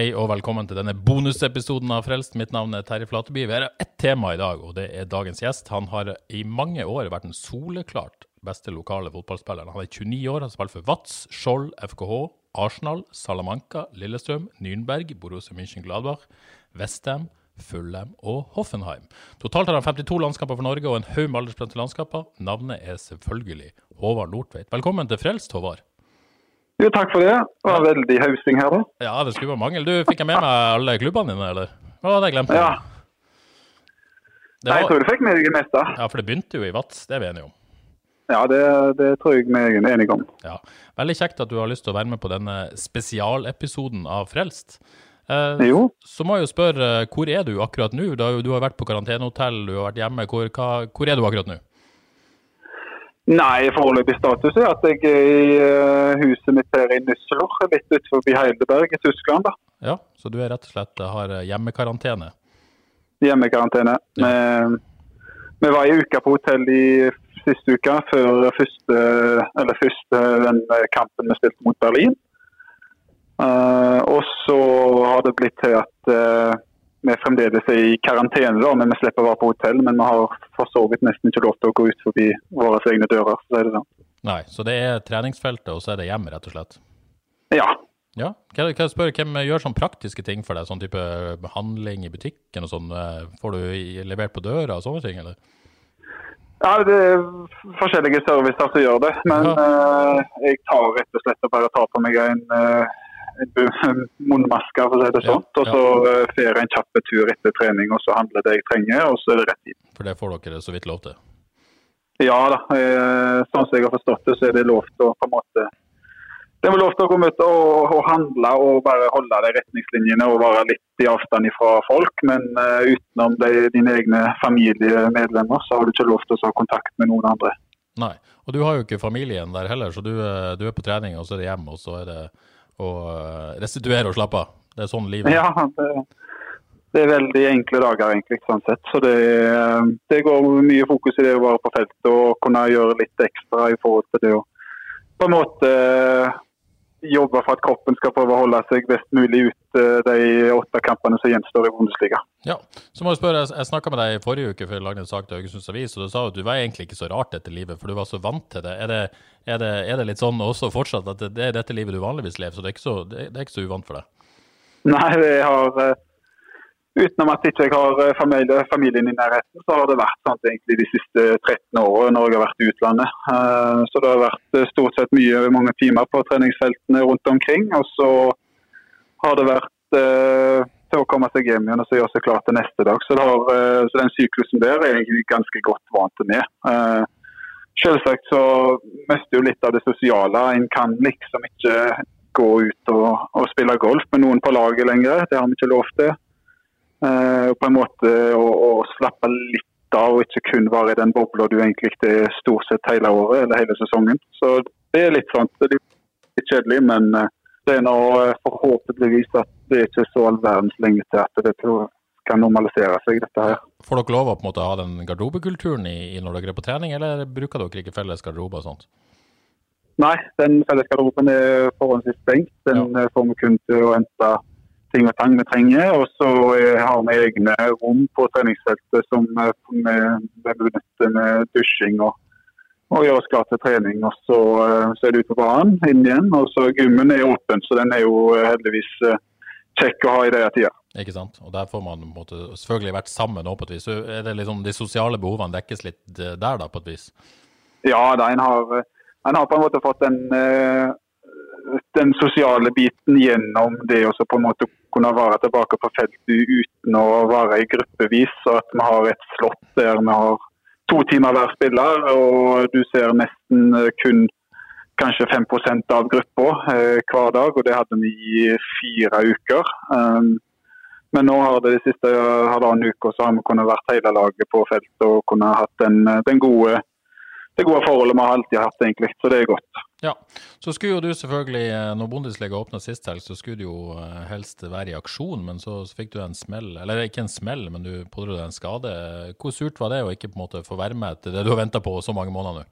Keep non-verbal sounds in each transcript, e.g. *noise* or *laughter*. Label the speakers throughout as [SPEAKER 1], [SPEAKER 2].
[SPEAKER 1] Hei og velkommen til denne bonusepisoden av Frelst. Mitt navn er Terje Flateby. Vi har ett tema i dag, og det er dagens gjest. Han har i mange år vært den soleklart beste lokale fotballspilleren. Han er 29 år, har spilt for Vats, Skjold, FKH, Arsenal, Salamanca, Lillestrøm, Nürnberg, Borussia München-Gladbach, Westham, Fulham og Hoffenheim. Totalt har han 52 landskamper for Norge og en haug med aldersbestemte landskamper. Navnet er selvfølgelig Håvard Nordtveit. Velkommen til Frelst, Håvard.
[SPEAKER 2] Jo, takk for det. Det var veldig hausing her, da.
[SPEAKER 1] Ja, det skulle være mangel. Du, fikk jeg med meg alle klubbene dine, eller? Hva hadde jeg glemt?
[SPEAKER 2] Ja.
[SPEAKER 1] Det
[SPEAKER 2] Nei, jeg tror du fikk med deg det meste.
[SPEAKER 1] ja, for det begynte jo i Vats, det er vi enige om.
[SPEAKER 2] Ja, det, det tror jeg vi er enige om.
[SPEAKER 1] Ja. Veldig kjekt at du har lyst til å være med på denne spesialepisoden av Frelst. Eh,
[SPEAKER 2] Jo.
[SPEAKER 1] Så må jeg jo spørre, hvor er du akkurat nå? Du har, jo- vært på karantenehotell, du har vært hjemme. Hvor, hva, hvor er du akkurat nå?
[SPEAKER 2] Nei, foreløpig status er at jeg er i eh, huset mitt her i Nüsseloch, litt utenfor Heidelberg i Tyskland. da.
[SPEAKER 1] Ja, så du er rett og slett har hjemmekarantene? hjemmekarantene.
[SPEAKER 2] Hjemmekarantene. Vi, vi var i uke på hotell i siste uke, før første, eller første den kampen vi spilte mot Berlin. Uh, og så har det blitt til at eh, vi fremdeles er i karantene, da, men vi slipper å være på hotell. Men vi har for så vidt nesten ikke lov til å gå ut forbi våre egne dører. Så det sånn.
[SPEAKER 1] Nei, så det er treningsfeltet, og så er det hjem, rett og slett.
[SPEAKER 2] Ja.
[SPEAKER 1] Ja, kan jeg, kan jeg spørre, Hvem gjør sånn praktiske ting for deg? Sånn type behandling i butikken og sånn? eh, Får du levert på døra og sånne ting, eller?
[SPEAKER 2] ja, det er forskjellige servicer som gjør det. Men eh, jeg tar rett og slett og bare tar på meg en, bu- munnmaske, for å si det sånn. Og så uh, får jeg en kjapp tur etter trening, og så handler det jeg trenger, og så er det rett inn.
[SPEAKER 1] For det får dere så vidt lov til.
[SPEAKER 2] Ja da, eh, sånn som jeg har forstått det, så er det lov til å på en måte det er lov til å komme ut og, og handle og bare holde de retningslinjene og være litt i avstand fra folk. Men uh, utenom de, dine egne familiemedlemmer, så har du ikke lov til å ha kontakt med noen andre.
[SPEAKER 1] Nei. Og du har jo ikke familien der heller, så du, eh, du er på trening, og så er det hjem, og så er det å eh, restituere og slappe av. Det er sånn livet er.
[SPEAKER 2] Ja, det, det er veldig enkle dager egentlig, sånn sett. Så det, eh, det går mye fokus i det å være på feltet og kunne gjøre litt ekstra i forhold til det å på en måte jobbe for at kroppen skal prøve å holde seg best mulig ut eh, de åtte kampene som gjenstår i Bundesliga.
[SPEAKER 1] Ja, så må Jeg spørre, jeg, jeg snakka med deg i forrige uke før jeg lagde en sak til Haugesunds Avis, og du sa at du var egentlig ikke så rart dette livet, for du var så vant til det. Er det, er det, er det litt sånn også fortsatt at det, er dette livet du vanligvis lever, så det er ikke så, det, er ikke så uvant for deg?
[SPEAKER 2] Nei, det har eh, Utenom at jeg ikke har eh, familie, familien i nærheten, så har det vært sånn egentlig de siste 13 årene når jeg har vært i utlandet. Eh, Så det har vært eh, stort sett mye, mange timer på treningsfeltene rundt omkring. Og så har det vært til å komme seg hjem igjen og så gjøre seg klar til neste dag. Så, har, så den syklusen der er jeg ganske godt vant med. Selvsagt så mister jo litt av det sosiale. En kan liksom ikke gå ut og, og spille golf med noen på laget lenger. Det har vi ikke lov til. Eh, på en måte å, å slappe litt av og ikke kun være i den bobla du egentlig er stort sett hele året eller hele sesongen. Så det er litt sånn, det er litt kjedelig, men eh, det er nå eh, forhåpentligvis at det er ikke så all verdens lenge til at det kan normalisere seg, dette her.
[SPEAKER 1] Får dere lov å på en måte ha den garderobekulturen i, i når dere er på trening, eller bruker dere ikke felles garderobe og sånt?
[SPEAKER 2] Nei, den felles garderoben er forholdsvis stengt. Den ja. får vi kun til å hente ting og tang vi trenger. Og så eh, har vi egne rom på treningsfeltet som eh, vi benytter med dusjing og, og gjør oss klar til trening. Og så, eh, så er det ut på banen, inn igjen. Og så gymmen er åpen, så den er jo heldigvis kjekk å ha i det tida.
[SPEAKER 1] Ikke sant? Og der får man på måte, selvfølgelig vært sammen nå på et vis. Så er det liksom de sosiale behovene dekkes litt der, da, på et vis?
[SPEAKER 2] Ja, da, en, har, en har på en måte fått den, den sosiale biten gjennom det å så på en måte kunne være tilbake på feltet uten å være i gruppevis. og At vi har et slott der vi har to timer hver spiller, og du ser nesten kun kanskje 5% av gruppa eh, hver dag. og Det hadde vi i fire uker. Um, men nå har det de siste halvannen uka så har vi kunnet vært hele laget på feltet og kunne hatt den, den gode, det gode forholdet vi har alltid hatt, egentlig. Så det er godt.
[SPEAKER 1] Ja, så skulle jo du selvfølgelig, eh, når Bundesliga åpna sist helg, så skulle du jo eh, helst være i aksjon, men så, så fikk du en smell. Eller ikke en smell, men du pådro deg en skade. Hvor surt var det å ikke på en måte få være med til det du har venta på så mange måneder nå?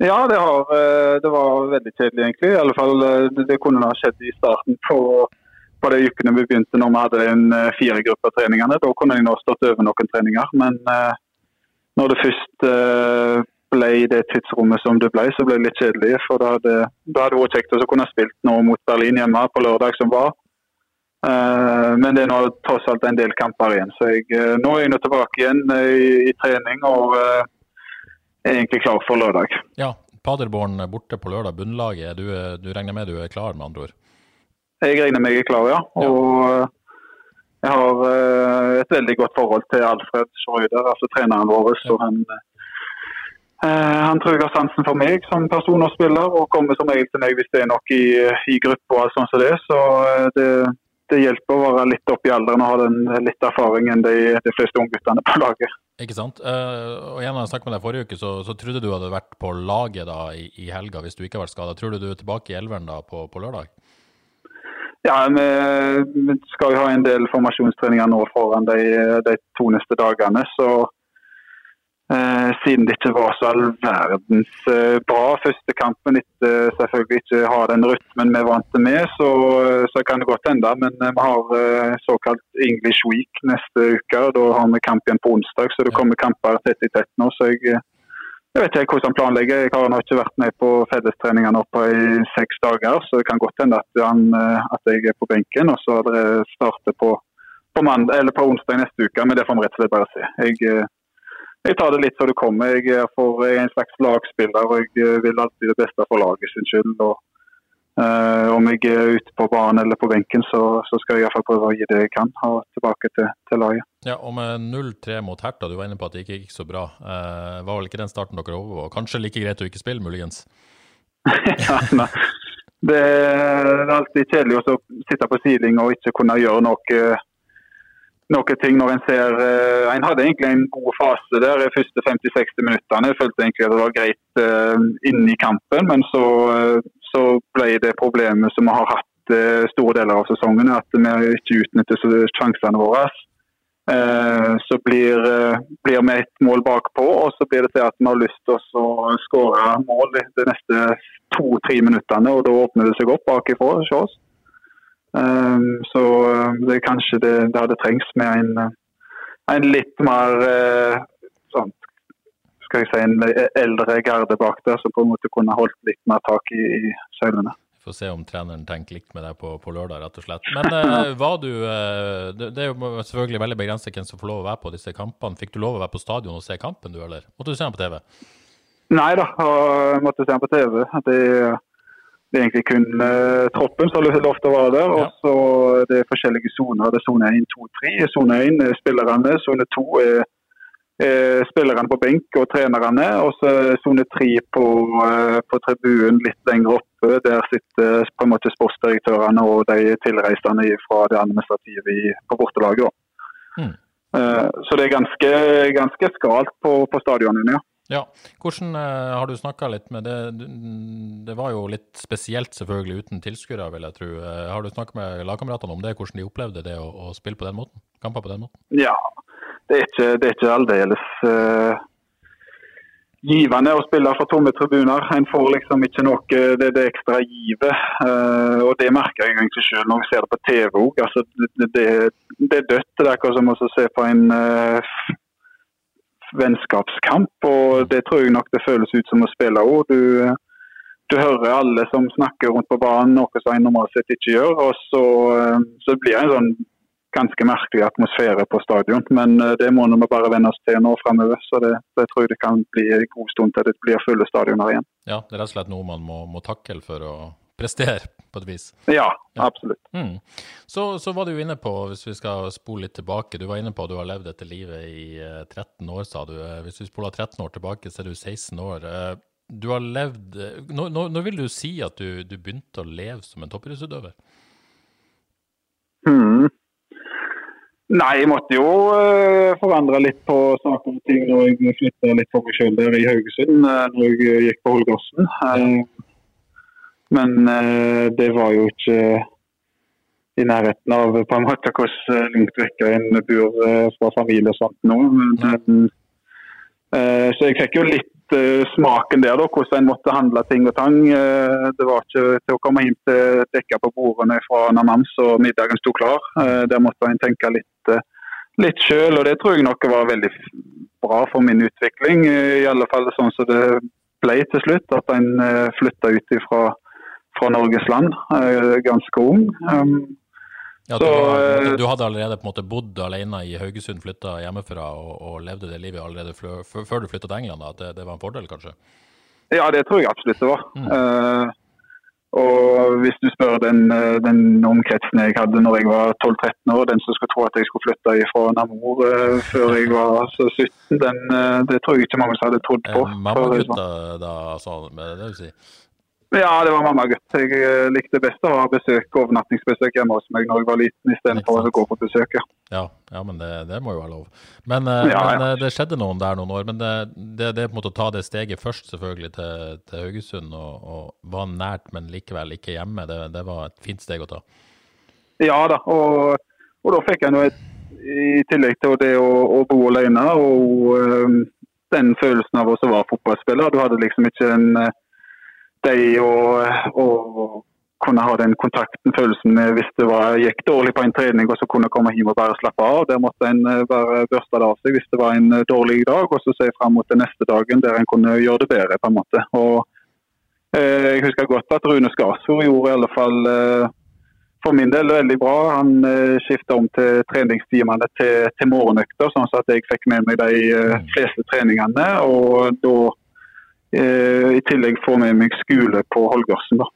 [SPEAKER 2] Ja, det, har, eh, det, var veldig kjedelig, egentlig. I alle fall, det, det kunne ha skjedd i starten på, på de ukene vi begynte når vi hadde en fire grupper treningene. Da kunne jeg nå stått over noen treninger. Men når det først ble i det tidsrommet som det ble, så ble det litt kjedelig. For da hadde det vært kjekt å kunne spilt noe mot Berlin hjemme på lørdag som var. Uh, men det er nå tross alt en del kamper igjen. Så jeg, uh, nå er jeg nå tilbake igjen i, i, trening og er egentlig klar for lørdag.
[SPEAKER 1] Ja, Paderborn borte på lørdag, bunnlaget. Du, du, regner med du er klar, med andre ord?
[SPEAKER 2] Jeg regner med jeg er klar, ja. Og jeg har et veldig godt forhold til Alfred Schreuder, altså treneren vår. så han Eh, han tror jeg har sansen for meg som person og spiller, og kommer som regel til meg hvis det er noe i, i gruppa. Sånn som det. Så eh, det, det, hjelper å være litt opp i alderen og ha den litt erfaring enn de, de fleste ungguttene på laget.
[SPEAKER 1] Ikke sant. Uh, og igjen, når jeg snakket med deg forrige uke, så, så trodde du hadde vært på laget da i, i helga hvis du ikke har vært skada. Tror du du er tilbake i elveren da på, på lørdag?
[SPEAKER 2] Ja, vi, vi, skal jo ha en del formasjonstreninger nå foran de, de to neste dagene. så Eh, siden det ikke var så all verdens eh, bra første kampen etter eh, selvfølgelig ikke ha den rytmen vi er vant med, så, så, kan det godt hende. Men vi har såkalt English Week neste uke. Da har vi kamp igjen på onsdag, så det kommer kamper tett i tett nå. så jeg, jeg vet ikke hvordan han planlegger. Jeg har ikke vært med på fellestreningene oppe i seks dager, så det kan godt hende at, han, at jeg er på benken. Og så starter på, på, mandag, på onsdag neste uke, men det får vi rett og slett bare se. Jeg jeg tar det litt så det kommer. Jeg er, for, jeg er en slags lagspiller og jeg eh, vil alltid det beste for laget sin skyld. Og, uh, om jeg er ute på banen eller på benken, så, så skal jeg i hvert fall prøve å gi det jeg kan og tilbake til, til laget.
[SPEAKER 1] Ja, og med 0-3 mot Herta, du var inne på at det ikke gikk så bra. Uh, var vel ikke den starten dere over? Kanskje like greit å ikke spille, muligens? *laughs*
[SPEAKER 2] ja, nei. Det er alltid kjedelig å sitte på sideling og ikke kunne gjøre noe noen ting når en ser uh, En hadde egentlig en god fase der de første 50-60 minuttene. Jeg følte egentlig at det var greit uh, inne i kampen, men så, uh, så, ble det problemet som vi har hatt store deler av sesongen, at vi ikke utnytter sjansene våre. Så blir, blir vi ett mål bakpå, og så blir det til at vi har lyst til å skåre mål de neste to-tre minuttene. og Da åpner det seg opp bakifra hos oss. Um, så um, det er kanskje det, det hadde trengs med en, uh, en litt mer uh, sånn, skal jeg si, en eldre garde bak der, som på en måte kunne holdt litt mer tak i, i søylene.
[SPEAKER 1] Får se om treneren tenker likt med deg på, på lørdag, rett og slett. Men eh, *laughs* var du eh, det, det, er jo selvfølgelig veldig begrenset hvem som får lov å være på disse kampene. Fikk du lov å være på stadion og se kampen, du, eller måtte du se den på TV?
[SPEAKER 2] Nei da, jeg måtte se den på TV. Det det er egentlig kun uh, troppen som har lov til å være der. Og så er det forskjellige soner. Det er sone 1, 2, 3. Sone 1 er spillerne. Sone 2 er, er spillerne på benk og trenerne. Og så er sone 3 på, uh, på tribunen litt lenger oppe. Der sitter på en måte sportsdirektørene og de tilreisende fra det administrative på bortelaget. Mm. Uh, så det er ganske, ganske skralt på, på stadionene, ja.
[SPEAKER 1] Ja, Hvordan uh, har du snakka litt med det? Det var jo litt spesielt selvfølgelig uten tilskuere, vil jeg tro. Uh, har du snakket med lagkameratene om det, hvordan de opplevde det å, å, spille på den måten? Kamper på den måten?
[SPEAKER 2] Ja, det er ikke, det er ikke aldeles uh, givende å spille for tomme tribuner. En får liksom ikke noe det, det ekstra givet. og det merker jeg egentlig selv når vi ser det på TV òg. Altså, det, det, er dødt. Det er akkurat som å se på en vennskapskamp. og Det tror jeg nok det føles ut som å spille òg. Du, du, hører alle som snakker rundt på banen, noe som en normalt sett ikke gjør. og Så, så blir det en sånn ganske merkelig atmosfære på stadion. Men eh, det må vi bare venne oss til nå framover. Så det, det, tror jeg det kan bli en god stund til det blir fulle stadioner igjen.
[SPEAKER 1] Ja, det er rett og slett noe man må, må takle for å prestere, på et vis.
[SPEAKER 2] Ja, absolutt.
[SPEAKER 1] Mm. Så, så, var du inne på, hvis vi skal spole litt tilbake, du var inne på at du har levd dette livet i 13 år, sa du. Hvis vi spoler 13 år tilbake, så er du 16 år. Du har levd Når, når vil du si at du, du begynte å leve som en toppidrettsutøver?
[SPEAKER 2] Hmm. Nei, jeg måtte jo forandre litt på saker og ting da jeg flytta litt for meg sjøl der i Haugesund, når jeg gikk på Holgårdsen. Men det var jo ikke i nærheten av på en måte hvordan langt vekk en bor fra familie og sånt nå. Men, så jeg fikk jo litt smaken der, da, hvordan en måtte handle ting og tang. Det var ikke til å komme hjem til dekka på bordene fra Namams og middagen sto klar. Der måtte en tenke litt, litt sjøl, og det tror jeg nok var veldig bra for min utvikling. I alle fall sånn som det ble til slutt, at en flytta ut fra, fra Norges land ganske ung. Um,
[SPEAKER 1] ja, du, så, du, hadde allerede på en måte bodd alene i Haugesund, flytta hjemmefra og, og, levde det livet allerede før du flytta til England? At det, det, var en fordel, kanskje?
[SPEAKER 2] Ja, det tror jeg absolutt det var. Mm. Uh, og hvis du spør den, den, omkretsen jeg hadde når jeg var 12-13 år, den som skulle tro at jeg skulle flytte fra Namor uh, før jeg var *laughs* 17, den, uh, det tror jeg ikke mange som hadde trodd på.
[SPEAKER 1] Eh, Mamma-gutta da, altså, det vil si?
[SPEAKER 2] Ja, det var mamma gutt. Jeg eh, likte best å ha besøk, overnattingsbesøk hjemme hos meg når jeg var liten, istedenfor å gå på besøk.
[SPEAKER 1] Ja, ja men det, det, må jo være lov. Men, eh, ja, men. Eh, det skjedde noen der noen år. Men det, det, det på en måte å ta det steget først selvfølgelig til, til Haugesund, og, og, var nært, men likevel ikke hjemme, det, var et fint steg å ta.
[SPEAKER 2] Ja da, og, og da fikk jeg noe i tillegg til det å, å bo alene, og øh, den følelsen av å være fotballspiller. Du hadde liksom ikke en de å, kunne ha den kontakten, følelsen hvis det var, gikk dårlig på en trening og så kunne komme hjem og bare slappe av. Der måtte en være børsta av seg hvis det var en eh, dårlig dag, og så se fram mot den neste dagen der en kunne gjøre det bedre. på en måte. Og eh, Jeg husker godt at Rune Skarsfjord gjorde i alle fall eh, for min del veldig bra. Han eh, skifta om til treningstimene til, til morgenøkter, sånn at jeg fikk med meg de eh, fleste treningene. og da Eh, i tillegg få med meg skole på Holgersen. da.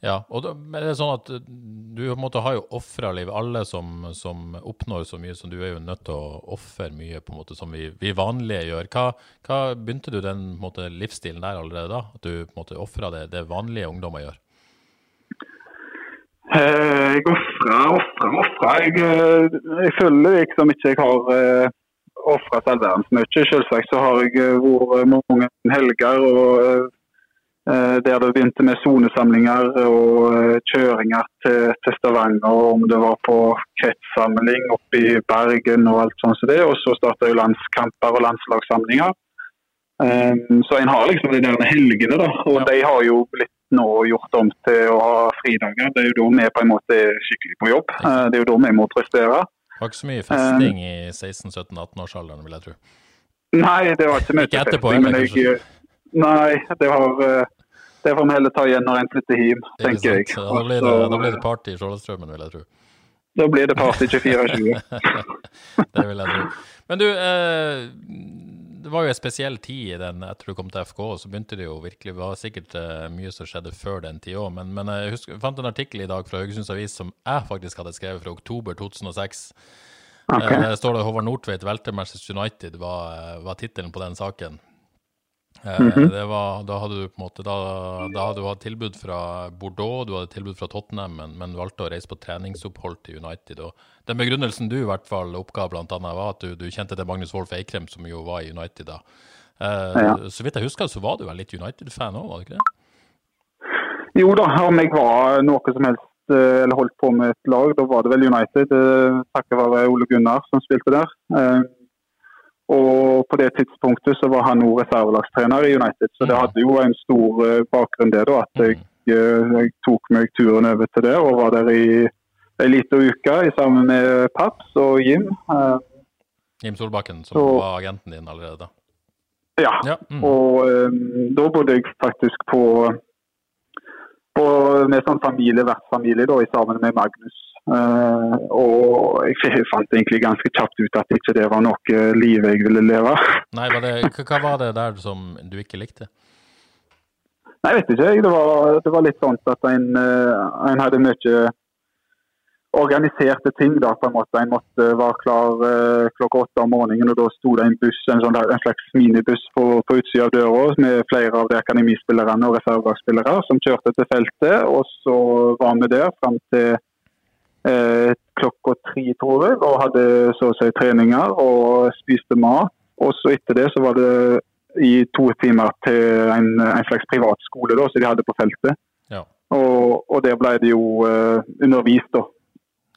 [SPEAKER 1] Ja, og da, men det er sånn at Du måte, har jo ofra liv. Alle som, som, oppnår så mye som du, er jo nødt til å ofre mye på en måte som vi, vi vanlige gjør. Hva, hva, Begynte du den måte, livsstilen der allerede da? At du på ofra det, det vanlige ungdommer gjør?
[SPEAKER 2] Eh, jeg ofra, ofra, ofra. Jeg, eh, jeg føler liksom ikke jeg har all verdens mye. Selvsagt så har jeg eh, vært mange helger og uh, der det begynte med sonesamlinger og kjøringer til, til, Stavanger. Om det var på kretssamling oppe i Bergen og alt sånt som det. Og så starta jo landskamper og landslagssamlinger. Um, så en har liksom de der helgene, da. Og ja. de har jo blitt nå gjort om til å ha fridager. Det er jo da vi på en måte er skikkelig på jobb. Det er jo da vi må prestere.
[SPEAKER 1] Var ikke så mye festing i 16-17-18-årsalderen, vil jeg tro.
[SPEAKER 2] Nei, det var ikke mye
[SPEAKER 1] ikke etterpå, festing. Men jeg,
[SPEAKER 2] nei, det har eh, det får vi heller ta igjen når en flytter hjem, tenker jeg.
[SPEAKER 1] Da blir, det, da blir det party i Skjoldstrømmen, vil jeg tro.
[SPEAKER 2] Da blir det party 24-20. *laughs*
[SPEAKER 1] det vil jeg tro. Men du, eh, det var jo en spesiell tid i den etter du kom til FK. Så begynte det jo virkelig, det var sikkert uh, mye som skjedde før den tid òg. Men, men, jeg, husker, fant en artikkel i dag fra Haugesunds Avis som jeg faktisk hadde skrevet fra oktober 2006. Okay. Uh, står det 'Håvard Nordtveit velter Manchester United', var, eh, var tittelen på den saken. Mm -hmm. var, da hadde du på en måte da, da hadde du hatt tilbud fra Bordeaux, du hadde tilbud fra Tottenham, men, men, valgte å reise på treningsopphold til United. og Den begrunnelsen du i hvert fall oppga, annet, var at du, du kjente til Magnus Wolff Eikrem, som jo var i United da. Eh, ja. Så vidt jeg husker, så var du vel litt United-fan òg, var du ikke det?
[SPEAKER 2] Jo da, om jeg var noe som helst eh, eller holdt på med et lag, da var det vel United. Eh, takket være Ole Gunnar som spilte der. Og på det tidspunktet så var han òg reservelagstrener i United, så det mm. hadde jo en stor eh, bakgrunn det da, at jeg, mm. eh, jeg tok meg turen over til det og var der i ei lita uke sammen med Paps og Jim. Eh,
[SPEAKER 1] Jim Solbakken, som så, var agenten din allerede?
[SPEAKER 2] Ja, ja. Mm. og um, da bodde jeg faktisk på, på med sånn familie, vertsfamilie da, sammen med Magnus Uh, og jeg fant egentlig ganske kjapt ut at ikke det var noe liv jeg ville leve. *laughs*
[SPEAKER 1] Nei, var det, Hva var det der som du ikke likte?
[SPEAKER 2] Nei, jeg vet ikke. jeg. Det var, det var litt sånn at en, eh, en hadde mye organiserte ting. da, på En måte. En måtte være klar eh, klokka åtte om morgenen, og da sto det en buss, en, sånn, en slags minibuss på, på utsida av døra med flere av de akademispillerne og reservelagsspillere som kjørte til feltet. og Så var vi der fram til eh, klokka tre, tror jeg, og hadde så å si treninger og spiste mat. Og så etter det så var det i to timer til en, en slags privatskole da, som de hadde på feltet.
[SPEAKER 1] Ja.
[SPEAKER 2] Og, og der ble det jo uh, undervist, da.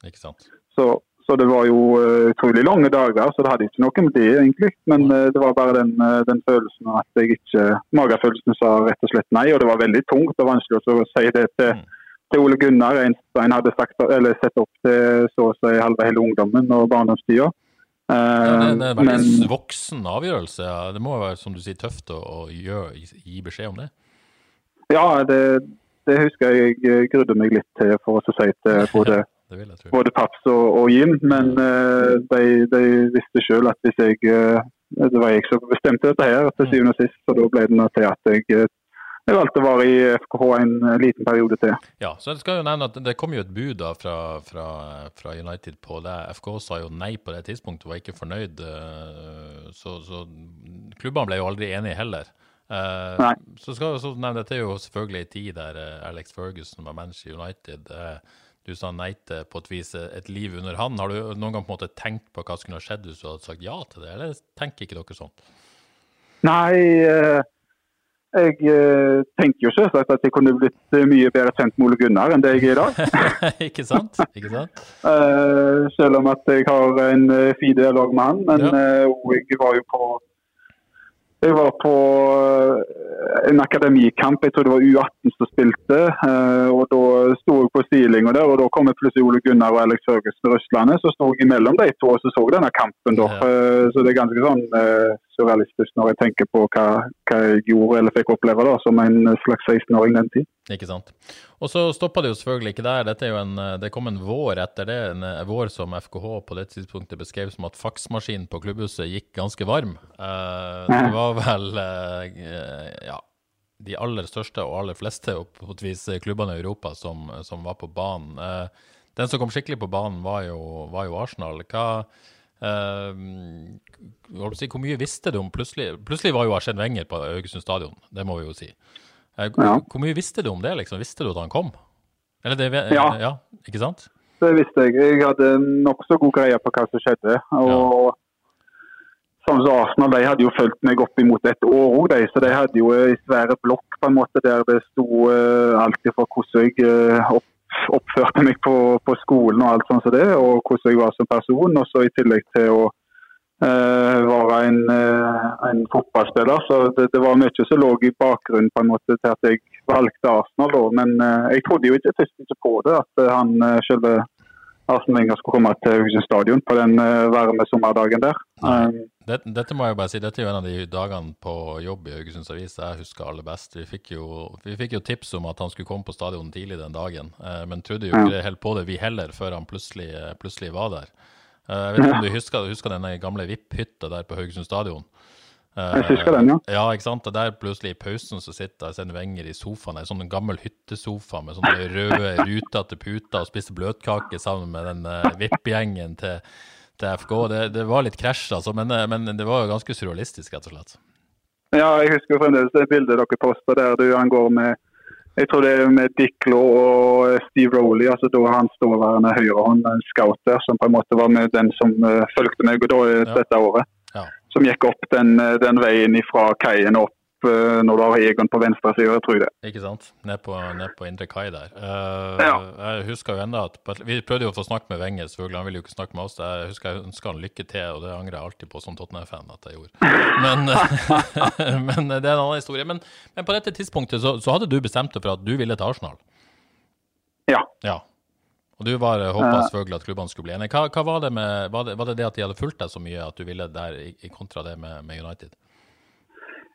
[SPEAKER 1] Ikke sant.
[SPEAKER 2] Så, så det var jo uh, utrolig lange dager, så det hadde ikke noe med det, egentlig. Men uh, det var bare den, den følelsen at jeg ikke Magefølelsen sa rett og slett nei, og det var veldig tungt og vanskelig å si det til,
[SPEAKER 1] Mm.
[SPEAKER 2] Til Ole Gunnar. En, en hadde sagt, eller sett opp til så å si halve hele ungdommen og barndomstida.
[SPEAKER 1] Ja, det, det er en veldig voksen avgjørelse. Det må være som du sier, tøft å, å gjøre, gi beskjed om det.
[SPEAKER 2] ja, det, det husker jeg jeg grudde meg litt til for å si til *laughs* både både Paps og, og Jim, men uh, de, de visste sjøl at hvis jeg uh, Det var jeg som bestemte dette her til syvende og sist, så da ble det til at jeg, eh, jeg valgte å være i FKH en eh, liten periode til.
[SPEAKER 1] Ja, så jeg skal jo nevne at Det kom jo et bud da fra, fra, fra United på det. FK sa jo nei på det tidspunktet, var ikke fornøyd. eh, Så, så klubbene ble jo aldri enige heller. Eh,
[SPEAKER 2] Nei.
[SPEAKER 1] Så skal jeg også nevne Dette er jo selvfølgelig en tid der Alex Ferguson var manager i United. Du sa nei til på et vis et liv under han. Har du noen gang på en måte tenkt på hva som kunne skjedd hvis du hadde sagt ja til det, eller tenker ikke dere sånn?
[SPEAKER 2] Nei, jeg eh, tenker jo selvsagt at jeg kunne blitt eh, mye bedre kjent med Ole Gunnar enn det jeg er i dag. *laughs*
[SPEAKER 1] ikke sant? Ikke sant? *laughs*
[SPEAKER 2] Eh, selv om at jeg har en fin dialog med han. Men
[SPEAKER 1] Ja.
[SPEAKER 2] jeg var jo på jeg var på en akademikamp, jeg tror det var U18 som spilte. og Da sto jeg på stilinga der, og da kom plutselig Ole Gunnar og Alex Høgesen til Russlandet. Så sto jeg imellom de to og så så denne kampen. da.
[SPEAKER 1] Ja.
[SPEAKER 2] Så det er ganske sånn surrealistisk når jeg tenker på hva, hva jeg gjorde eller fikk oppleve da, som en slags 16-åring den tid.
[SPEAKER 1] Ikke sant. Og så stoppa det jo selvfølgelig ikke der. Dette er jo en, det kom en vår etter det. En vår som FKH på det tidspunktet beskrev som at faksmaskinen på klubbhuset gikk ganske varm. Eh, det var vel eh, ja, de aller største og aller fleste på et vis klubbene i Europa som, som var på banen. Eh, den som kom skikkelig på banen, var jo, var jo Arsenal. Hva eh, si, Hvor mye visste du om plutselig Plutselig var jo Arsène Wenger på Haugesund stadion, det må vi jo si. Eh, Hvor,
[SPEAKER 2] Ja.
[SPEAKER 1] hvor mye visste du om det? liksom? Visste du at han kom? Eller det,
[SPEAKER 2] Ja.
[SPEAKER 1] ja ikke sant?
[SPEAKER 2] Det visste jeg. Jeg hadde nokså god greie på hva som skjedde. og Sånn som Arsenal de hadde jo fulgt meg opp imot et år òg. Så de hadde jo en svære blokk på en måte der det sto uh, alt fra hvordan jeg uh, opp, oppførte meg på, på skolen og alt sånt som det, og hvordan jeg var som person. Og så i tillegg til å uh, være en, uh, en fotballspiller. Så det, det var mye som lå i bakgrunnen på en måte til at jeg valgte Arsenal. Da. Men uh, jeg trodde jo ikke først ikke på det, at han selve Arsenal Wenger skulle komme til Haugesund stadion på den uh, varme sommerdagen der.
[SPEAKER 1] Dette, dette må jeg bare si, dette er jo en av de dagene på jobb i Haugesunds Avis jeg husker aller best. Vi fikk, jo, vi fikk jo tips om at han skulle komme på stadion tidlig den dagen, eh, men trodde jo ikke helt på det, vi heller, før han plutselig, eh, plutselig var der. Eh, jeg vet ikke om du husker, husker den gamle VIP-hytta der på Haugesund stadion? Eh,
[SPEAKER 2] Jeg husker den, ja.
[SPEAKER 1] Ja, ikke sant? Og der plutselig i pausen så sitter Arsene Wenger i sofaen, en sånn gammel hyttesofa med sånne røde *laughs* rutete puter og spiser bløtkake sammen med den uh, VIP-gjengen til, til FK. Det, det var litt krasj, altså, men, eh, men det var jo ganske surrealistisk, rett og slett.
[SPEAKER 2] Ja, jeg husker fremdeles det bildet dere posta der du han går med jeg tror det er med Dick Law og Steve Rowley, altså da han ståværende høyrehånd, en scout der, som på en måte var med den som uh, fulgte meg da, eh,
[SPEAKER 1] Ja.
[SPEAKER 2] dette året. Som gikk opp den, eh, den veien fra kaien opp eh, når du har Egon på venstre side, tror jeg det.
[SPEAKER 1] Ikke sant? Ned på, ned på Indre Kai der. Uh,
[SPEAKER 2] Ja.
[SPEAKER 1] Jeg husker jo enda at Vi prøvde jo å få snakke med Wenger, selvfølgelig. Han ville jo ikke snakke med oss. Jeg husker jeg ønska han lykke til, og det angrer jeg alltid på som Tottenham-fan at jeg gjorde. Men, *laughs* men det er en annen historie. Men, men på dette tidspunktet så, så hadde du bestemt deg for at du ville til Arsenal?
[SPEAKER 2] Ja.
[SPEAKER 1] Ja. Og du var håpa selvfølgelig at klubbene skulle bli enige. Hva, hva var, det med, var, det, var det det at de hadde fulgt deg så mye at du ville der, i, i kontra det med, med United?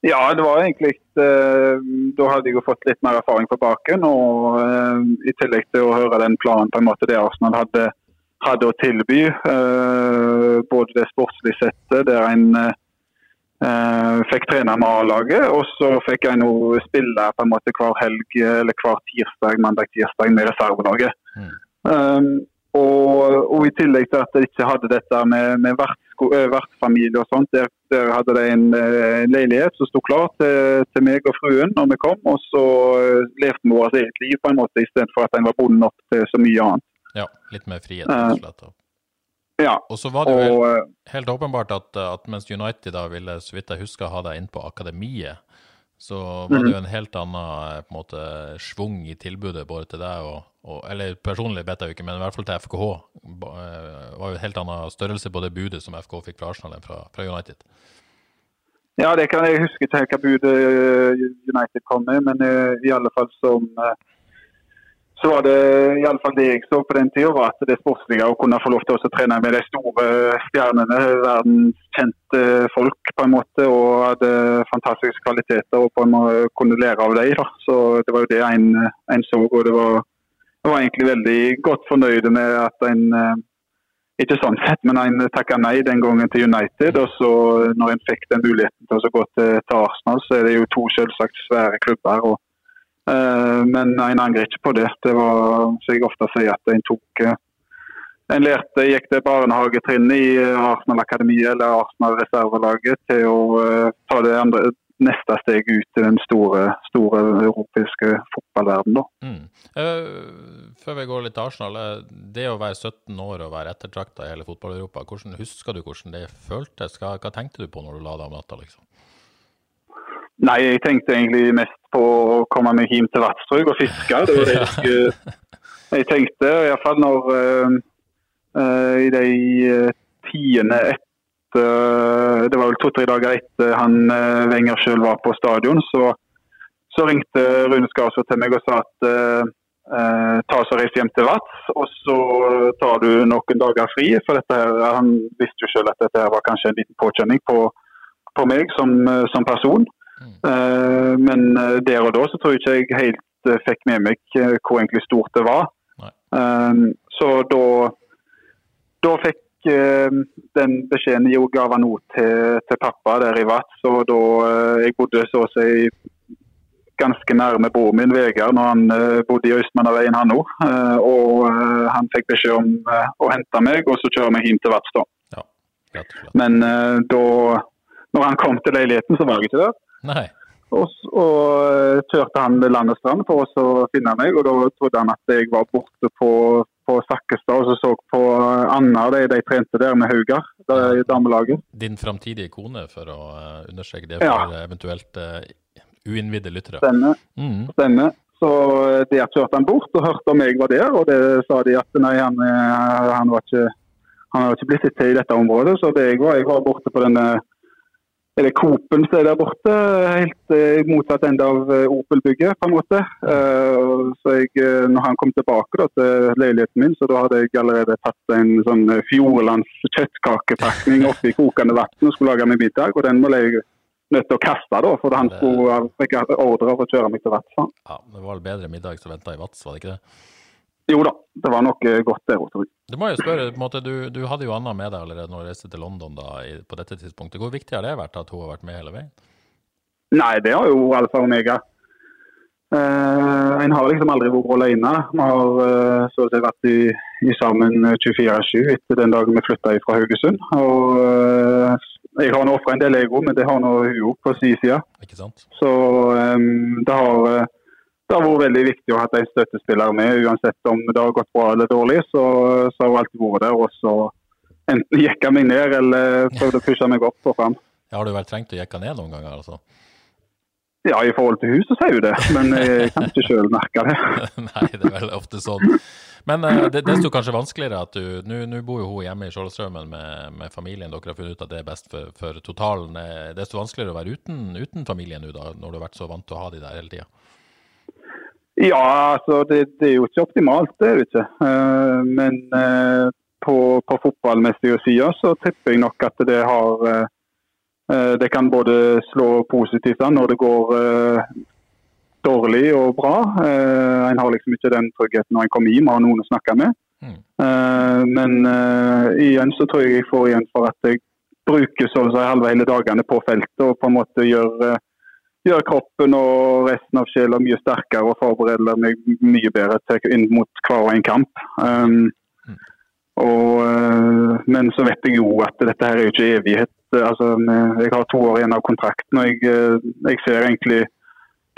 [SPEAKER 2] Ja, det var egentlig uh, Da hadde jeg jo fått litt mer erfaring på baken. Og uh, i tillegg til å høre den planen på en måte det Arsenal hadde, hadde å tilby, eh, både det sportslige settet, der en eh, Eh, fikk trene med A-laget, og så fikk jeg nå spille på en måte hver helg eller hver tirsdag, mandag-tirsdag med reservelaget. Mm. Um, og, og, i tillegg til at jeg ikke hadde dette med, med vertsfamilie og sånt, der, der hadde de en, en leilighet som sto klar til, til, meg og fruen når vi kom. Og så levde vi vårt eget liv på en måte, istedenfor at en var bonden opp til så mye annet.
[SPEAKER 1] Ja, litt mer frihet, rett og slett.
[SPEAKER 2] Ja.
[SPEAKER 1] Og så var det jo helt, helt, åpenbart at, at, mens United da ville, så vidt jeg husker, ha deg inn på akademiet, så var det jo mhm. en helt annen på en måte, svung i tilbudet både til deg og, og Eller personlig vet jeg jo ikke, men i hvert fall til FKH. Det eh, var jo en helt annen størrelse på det budet som FK fikk fra Arsenal enn fra, fra United.
[SPEAKER 2] Ja, det kan jeg huske til hva budet eh, United kom med, men i alle fall som så var det i alle fall det jeg så på den tida, var at det sportslige å kunne få lov til å trene med de store stjernene, verdenskjente folk på en måte, og hadde fantastiske kvaliteter og på en måte kunne lære av dem. Så det var jo det en, en så. og det var, jeg var egentlig veldig godt fornøyd med at en eh, ikke sånn sett, men en takka nei den gangen til United. Og så når en fikk den muligheten til å gå til, til Arsenal, så er det jo to selvsagt svære klubber. og Eh, men en angrer ikke på det. Det var, som jeg ofte sier, at en tok eh, en lærte, gikk det barnehagetrinnet i Arsenal Akademi eller Arsenal reservelaget til å ta det andre, neste steg ut i den store, store europeiske fotballverdenen.
[SPEAKER 1] Mm. Før vi går litt til Arsenal. Det å være 17 år og være ettertrakta i hele fotball-Europa, hvordan husker du hvordan det føltes? Hva, hva, tenkte du på når du la deg om natta? liksom?
[SPEAKER 2] Nei, jeg tenkte egentlig mest på å komme meg hjem til Vadsbruk og fiske. Det var det jeg, *laughs* jeg tenkte. Iallfall når uh, uh, i de uh, tiende etter Det var vel to-tre dager etter han uh, Wenger sjøl var på stadion, så, så ringte Rune Skarsvold til meg og sa at ta oss og reis hjem til Vats, og så tar du noen dager fri. For dette her, han visste jo selv at dette her var kanskje en liten påkjenning på, på meg som, som person. Uh, men uh, der og da så tror jeg ikke jeg helt uh, fikk med meg hvor egentlig stort det var. så da, da fikk den beskjeden jeg gav han òg til, til, pappa der i Vats. Og da jeg bodde så å si ganske nærme broren min Vegard når han bodde i Østmannaveien han òg. og han fikk beskjed om å hente meg, og så kjøre meg hjem til Vats da. Ja, Men da når han kom til leiligheten, så var jeg ikke der.
[SPEAKER 1] Nei.
[SPEAKER 2] Og, og kjørte han land landestrand for å finne meg, og da trodde han at jeg var borte på, på Sakkestad og så så på Anna, de, de trente der med Haugar, i damelaget.
[SPEAKER 1] Din framtidige kone, for å uh, understreke det for ja. eventuelt uh, uinnvidde lyttere.
[SPEAKER 2] Stemmer. Mm. Stemmer. Så der kjørte han bort og hørte om jeg var der, og det sa de at nei, han, han var ikke han har ikke blitt til i dette området. Så det jeg var, jeg var borte på denne er det Coop-en som er der borte, helt i uh, motsatt ende av uh, Opel-bygget. på en måte. Uh, så jeg, når han kom tilbake da, til leiligheten min, så da hadde jeg allerede tatt en sånn Fjordlands kjøttkakepakning oppi kokende vann og skulle lage meg middag. og Den må jeg nødt til å kaste, da, for han skulle fikk ordre av å kjøre meg til Vats.
[SPEAKER 1] Ja, Det var vel bedre middag som venta i Vats, var det ikke det?
[SPEAKER 2] Jo da, det var nok godt der òg, tror jeg.
[SPEAKER 1] Du må jo spørre, måte, du, du hadde jo Anna med deg allerede når du reiste til London da, på dette tidspunktet. Hvor viktig har det vært at hun har vært med hele veien?
[SPEAKER 2] Nei, det har jo alfa og omega. Uh, en har liksom aldri vært alene. Vi har uh, så å si vært i, i sammen 24-7 etter den dagen vi flytta fra Haugesund. Og uh, Jeg har nå ofra en del ego, men det har nå hun òg på sin side.
[SPEAKER 1] Ikke sant?
[SPEAKER 2] Så um, det har det har vært veldig viktig å ha en støttespiller med. Uansett om det har gått bra eller dårlig, så, så har hun alltid vært der. Og så enten jekka meg ned eller prøvde å pushe meg opp og fram.
[SPEAKER 1] Ja, har du vel trengt å jekke ned noen ganger? altså?
[SPEAKER 2] Ja, i forhold til hun så sier hun det, men jeg kan ikke sjøl merke det. *laughs*
[SPEAKER 1] Nei, det er vel ofte sånn. Men uh, det, er kanskje vanskeligere at du Nå bor jo hun hjemme i Skjoldstraumen med, med, familien. Dere har funnet ut at det er best for, for totalen. Er desto vanskeligere å være uten, uten familien nå, da, når du har vært så vant til å ha de der hele tida?
[SPEAKER 2] Ja, altså det, det, er jo ikke optimalt, det er det ikke. Uh, men uh, på, på fotballmessige sider så tipper jeg nok at det har uh, Det kan både slå positivt an når det går dårlig og bra. en har liksom ikke den tryggheten når en kommer hjem og har noen å snakke med. Mm. men igjen så tror jeg jeg får igjen for at jeg bruker så å si halve hele dagene på feltet og på en måte gjør, eh, gjør kroppen og resten av sjela mye sterkere og forbereder meg mye bedre til, inn mot hver en kamp. Um, og, uh, men så vet jeg jo at dette her er jo ikke evighet. Altså, jeg har to år igjen av kontrakten, og jeg, jeg ser egentlig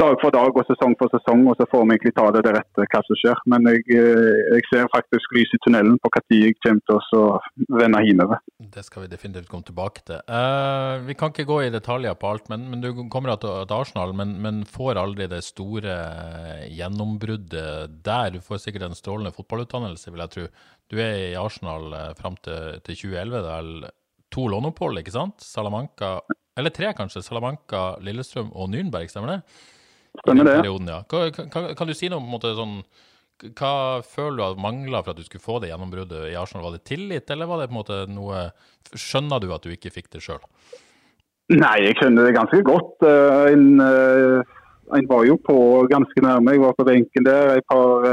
[SPEAKER 2] dag for dag og sesong for sesong, og så får vi egentlig ta det deretter hva som skjer. Men jeg, eh, jeg ser faktisk lys i tunnelen på når jeg kommer til å vende hjemover.
[SPEAKER 1] Det skal vi definitivt komme tilbake til. Uh, vi kan ikke gå i detaljer på alt, men, men du kommer til Arsenal, men, men, får aldri det store gjennombruddet der. Du får sikkert en strålende fotballutdannelse, vil jeg tro. Du er i Arsenal fram til, til 2011. Det er to låneopphold, ikke sant? Salamanca, eller tre kanskje. Salamanca, Lillestrøm og Nürnberg, stemmer det?
[SPEAKER 2] Stemmer det.
[SPEAKER 1] Perioden, ja. Kan, kan, kan, du si noe om måte, sånn, Hva føler du har mangla for at du skulle få det gjennombruddet i Arsenal? Var det tillit, eller var det på en måte noe Skjønner du at du ikke fikk det sjøl?
[SPEAKER 2] Nei, jeg skjønner det ganske godt. En, en var jo på ganske nærme. Jeg var på benken der et par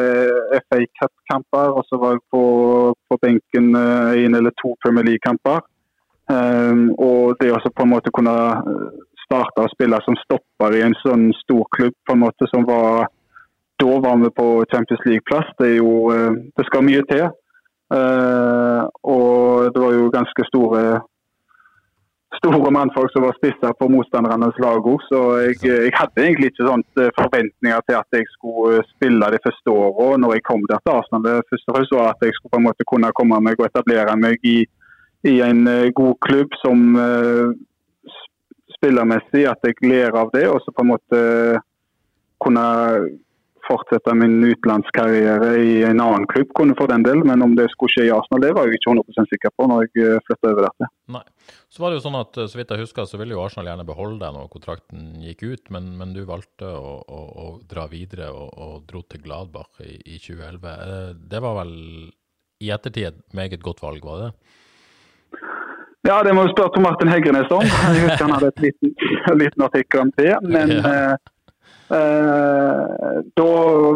[SPEAKER 2] FA Cup-kamper. Og så var jeg på, på benken en eller to Premier League-kamper. Og det å på en måte kunne starta å spille som stopper i en sånn stor klubb på en måte som var da var vi på Champions League-plass. Det, er jo, eh, det skal mye til. Uh, og det var jo ganske store store mannfolk som var spisser på motstandernes lag òg. Så jeg, jeg, hadde egentlig ikke sånt eh, forventninger til at jeg skulle spille de første åra når jeg kom der til Arsenal. Det første fremst var at jeg skulle på en måte kunne komme meg og etablere meg i, i en god klubb som spillermessig, at jeg ler av det. Og så på en måte kunne fortsette min utenlandskarriere i en annen klubb, kunne for den del. Men om det skulle skje i Arsenal, det var jeg ikke 100 sikker på når jeg eh, flytta over
[SPEAKER 1] dette. Så var det jo sånn at, så vidt jeg husker, så ville jo Arsenal gjerne beholde deg når kontrakten gikk ut, men, men du valgte å, å, å, dra videre og, og dro til Gladbach i, i 2011. Eh, det var vel i ettertid et meget godt valg, var det?
[SPEAKER 2] Ja, det må du spørre Tor Martin Hegrenes om. Jeg husker han hadde et liten, liten artikkel om det. Men ja. eh, eh, da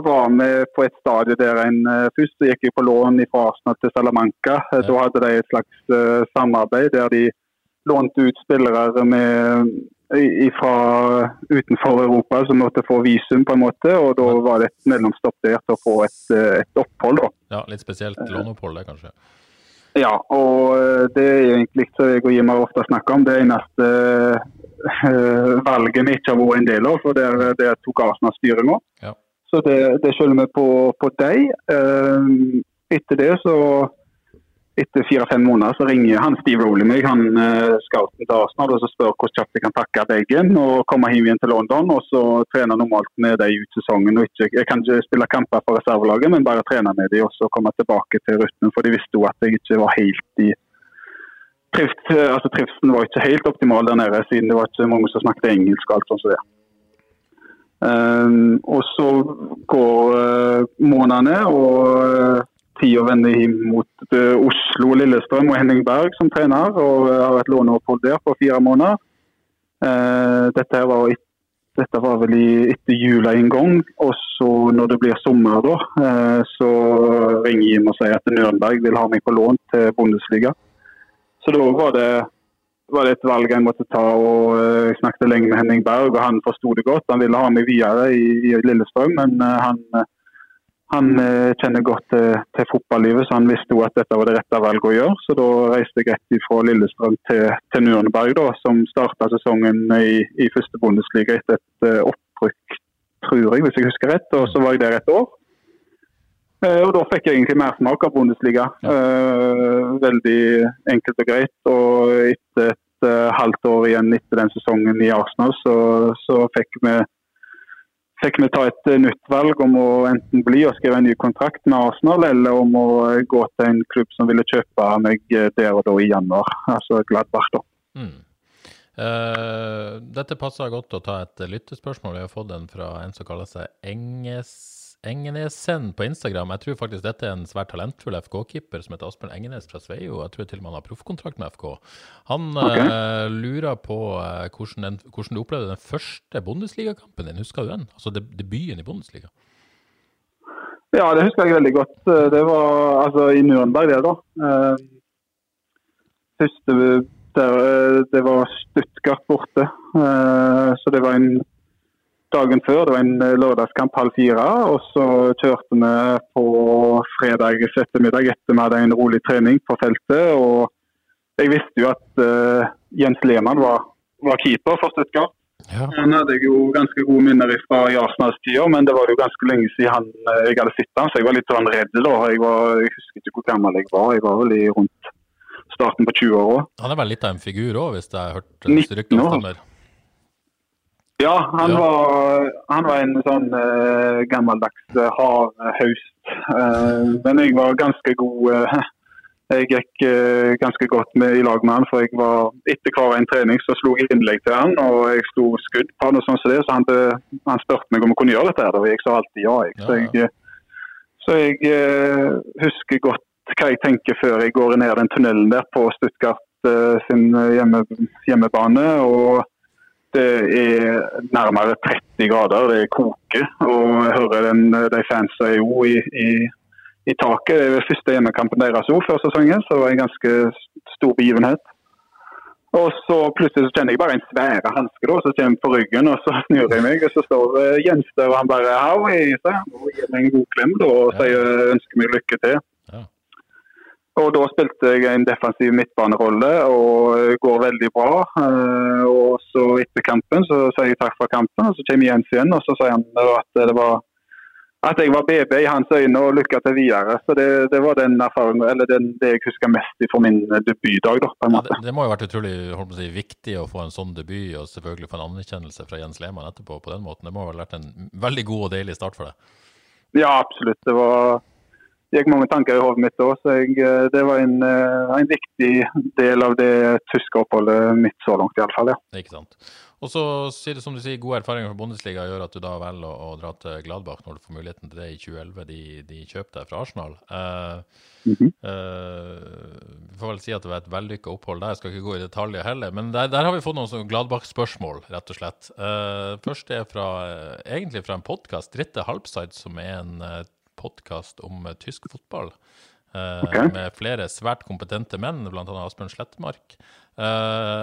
[SPEAKER 2] var vi på et stadie der en eh, Først gikk jeg på lån fra Arsenal til Salamanca. Ja. Da hadde de et slags uh, samarbeid der de lånte ut spillere med, fra utenfor Europa som måtte få visum, på en måte. Og da var det et mellomstopp der til å få et, et opphold. da.
[SPEAKER 1] Ja, Litt spesielt låneopphold, det kanskje?
[SPEAKER 2] Ja, og eh, det er egentlig som jeg og Jimmer ofte snakker om, det eneste øh, valget vi ikke har vært en del av. for Det, det tok Arsenal styringa. Ja. Så det, det skylder vi på, på deg. Etter det så etter fire-fem måneder så ringer han Steve Rowley meg, han uh, scouten til Arsenal, og så spør hvordan kjapt jeg kan takke bagen og komme hjem igjen til London. Og så trene normalt med dem ut sesongen. og ikke, Jeg kan ikke spille kamper for reservelaget, men bare trene med dem og så komme tilbake til rytmen. For de visste jo at jeg ikke var helt i Trivst, altså Trivselen var ikke helt optimal der nede, siden det var ikke mange som snakket engelsk. og alt sånt som det. Um, og så går uh, månedene, og tida vende hjem mot eh, Oslo, Lillestrøm og Henning Berg som trener. og Har et låneopphold der på fire måneder. Eh, dette var, dette var vel etter jula en gang. Og så når det blir sommer, da, eh, så ringer Jim og sier at Nürnberg vil ha meg på lån til Bundesliga. Så da var det, var det et valg jeg måtte ta. og Jeg snakket lenge med Henning Berg, og han forsto det godt. Han ville ha meg videre i, i Lillestrøm, men han han eh, kjenner godt til, til, fotballivet, så han visste jo at dette var det rette valget å gjøre. Så da reiste jeg rett fra Lillestrøm til, til Nürnberg, da, som starta sesongen i, i, første Bundesliga etter et uh, opprykk, tror jeg, hvis jeg husker rett. Og så var jeg der et år. Og da fikk jeg egentlig mersmak av Bundesliga. Ja. Veldig enkelt og greit. Og etter et halvt år igjen etter den sesongen i Arsenal, så, så fikk vi fikk vi ta et eh, nytt valg om å enten bli og skrive en ny kontrakt med Arsenal, eller om å eh, gå til en klubb som ville kjøpe meg eh, der og da i januar. Altså Gladbach, da. Mm.
[SPEAKER 1] Uh, dette passer godt å ta et lyttespørsmål. Vi har fått den fra en som kaller seg Enges Engenesen på Instagram. Jeg tror faktisk dette er en svært talentfull FK-keeper som heter Asbjørn Engenes fra Sveio. Jeg tror til og med han har proffkontrakt med FK. Han okay. uh, lurer på uh, hvordan, den, hvordan, du opplevde den første Bundesligakampen din. Husker du den? Altså debuten i Bundesliga?
[SPEAKER 2] Ja, det husker jeg veldig godt. Eh, det var altså i Nürnberg, det, da. Uh, første Der, det var Stuttgart borte. Så det var en dagen før. Det var en eh, lørdagskamp halv fire. Og så kjørte vi på fredag ettermiddag etter vi hadde en rolig trening på feltet. Og jeg visste jo at uh, Jens Lehmann var, var keeper for Stuttgart.
[SPEAKER 1] Ja.
[SPEAKER 2] Han hadde jeg jo ganske gode minner fra i Arsenal-tida, men det var jo ganske lenge siden han, eh, jeg hadde sett han, så jeg var litt sånn redd da. Jeg, var, jeg husker ikke hvor gammel jeg var, jeg var vel i rundt starten på 20-åra.
[SPEAKER 1] Han er vel litt av en figur òg, hvis jeg har hørt
[SPEAKER 2] 19
[SPEAKER 1] ryktene
[SPEAKER 2] år. Ja, han,
[SPEAKER 1] Ja.
[SPEAKER 2] Var, han var en sånn uh, gammeldags eh, hard haust. Uh, men jeg var ganske god uh, *laughs* Jeg gikk eh, ganske godt med i lag med han, for jeg var etter hver en trening så slo jeg innlegg til han, og jeg slo skudd på han og sånn som det, så han, han spurte meg om jeg kunne gjøre dette her, og jeg sa alltid ja. Jeg. Så jeg, eh, så jeg eh, husker godt hva jeg tenker før jeg går ned den tunnelen der på Stuttgart eh, sin hjemme, hjemmebane. og det er nærmere 30 grader, det koker. Og jeg hører den, de fansa er jo i, i, i taket. Det er første hjemmekampen deres òg før sesongen, så det var en ganske stor begivenhet. Og så plutselig så kjenner jeg bare en svære hanske som kommer på ryggen, og så snur jeg meg, og så står eh, Jens der, og han bare 'hau', og gir meg en god klem da, og sier ønsker meg lykke til. Og da spilte jeg en defensiv midtbanerolle og går veldig bra. Eh, Og så etter kampen så sier jeg takk for kampen, og så kommer Jens igjen og så sier han at det var at jeg var BB i hans øyne og lykke til videre. Så det, det var den erfaringen, eller den, det jeg husker mest fra min debutdag. da, på en
[SPEAKER 1] Ja, det, det må jo ha vært utrolig si, viktig å få en sånn debut, og selvfølgelig få en anerkjennelse fra Jens Lehmann etterpå på den måten. Det må ha vært en veldig god og deilig start for deg.
[SPEAKER 2] Ja, absolutt. Det var gikk mange tanker i hodet mitt da, så jeg, eh, det var en, eh, en viktig del av det tyske oppholdet mitt så langt, iallfall. Ja.
[SPEAKER 1] Ikke sant. Og så sier det som du sier, gode erfaringer fra Bundesliga gjør at du da velger å, å dra til Gladbach når du får muligheten til det i 2011. De, de kjøpte deg fra Arsenal. Eh,
[SPEAKER 2] Mhm.
[SPEAKER 1] eh, vi får vel si at det var et vellykka opphold der. Jeg skal ikke gå i detaljer heller. Men der, der har vi fått noen Gladbach-spørsmål, rett og slett. Eh, først er fra, eh, egentlig fra en podkast, Dritte Halbside, som er en podkast om eh, tysk fotball. eh,
[SPEAKER 2] Ok.
[SPEAKER 1] Med flere svært kompetente menn, bl.a. Asbjørn Slettemark. Eh,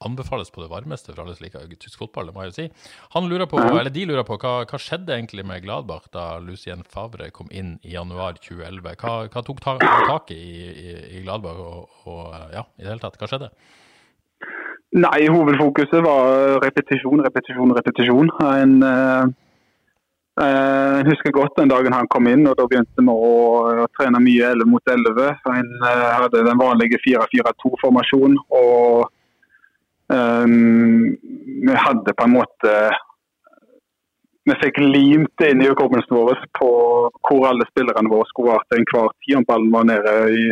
[SPEAKER 1] anbefales på det varmeste for alle som liker tysk fotball, det må jeg jo si. Han lurer på, eller De lurer på hva, hva skjedde egentlig med Gladbach da Lucien Favre kom inn i januar 2011? Hva, hva tok ta, tak i, i, i Gladbach, og, og ja, i det hele tatt, hva skjedde?
[SPEAKER 2] Nei, hovedfokuset var repetisjon, repetisjon, repetisjon. En, eh, eh, jeg husker godt den dagen han kom inn, og da begynte vi å, trene mye 11 mot 11. En eh, hadde den vanlige 4-4-2-formasjonen, og um, vi hadde på en måte Vi fikk limt inn i hukommelsen vår på hvor alle spillerne våre skulle være til enhver tid. Om ballen var nede i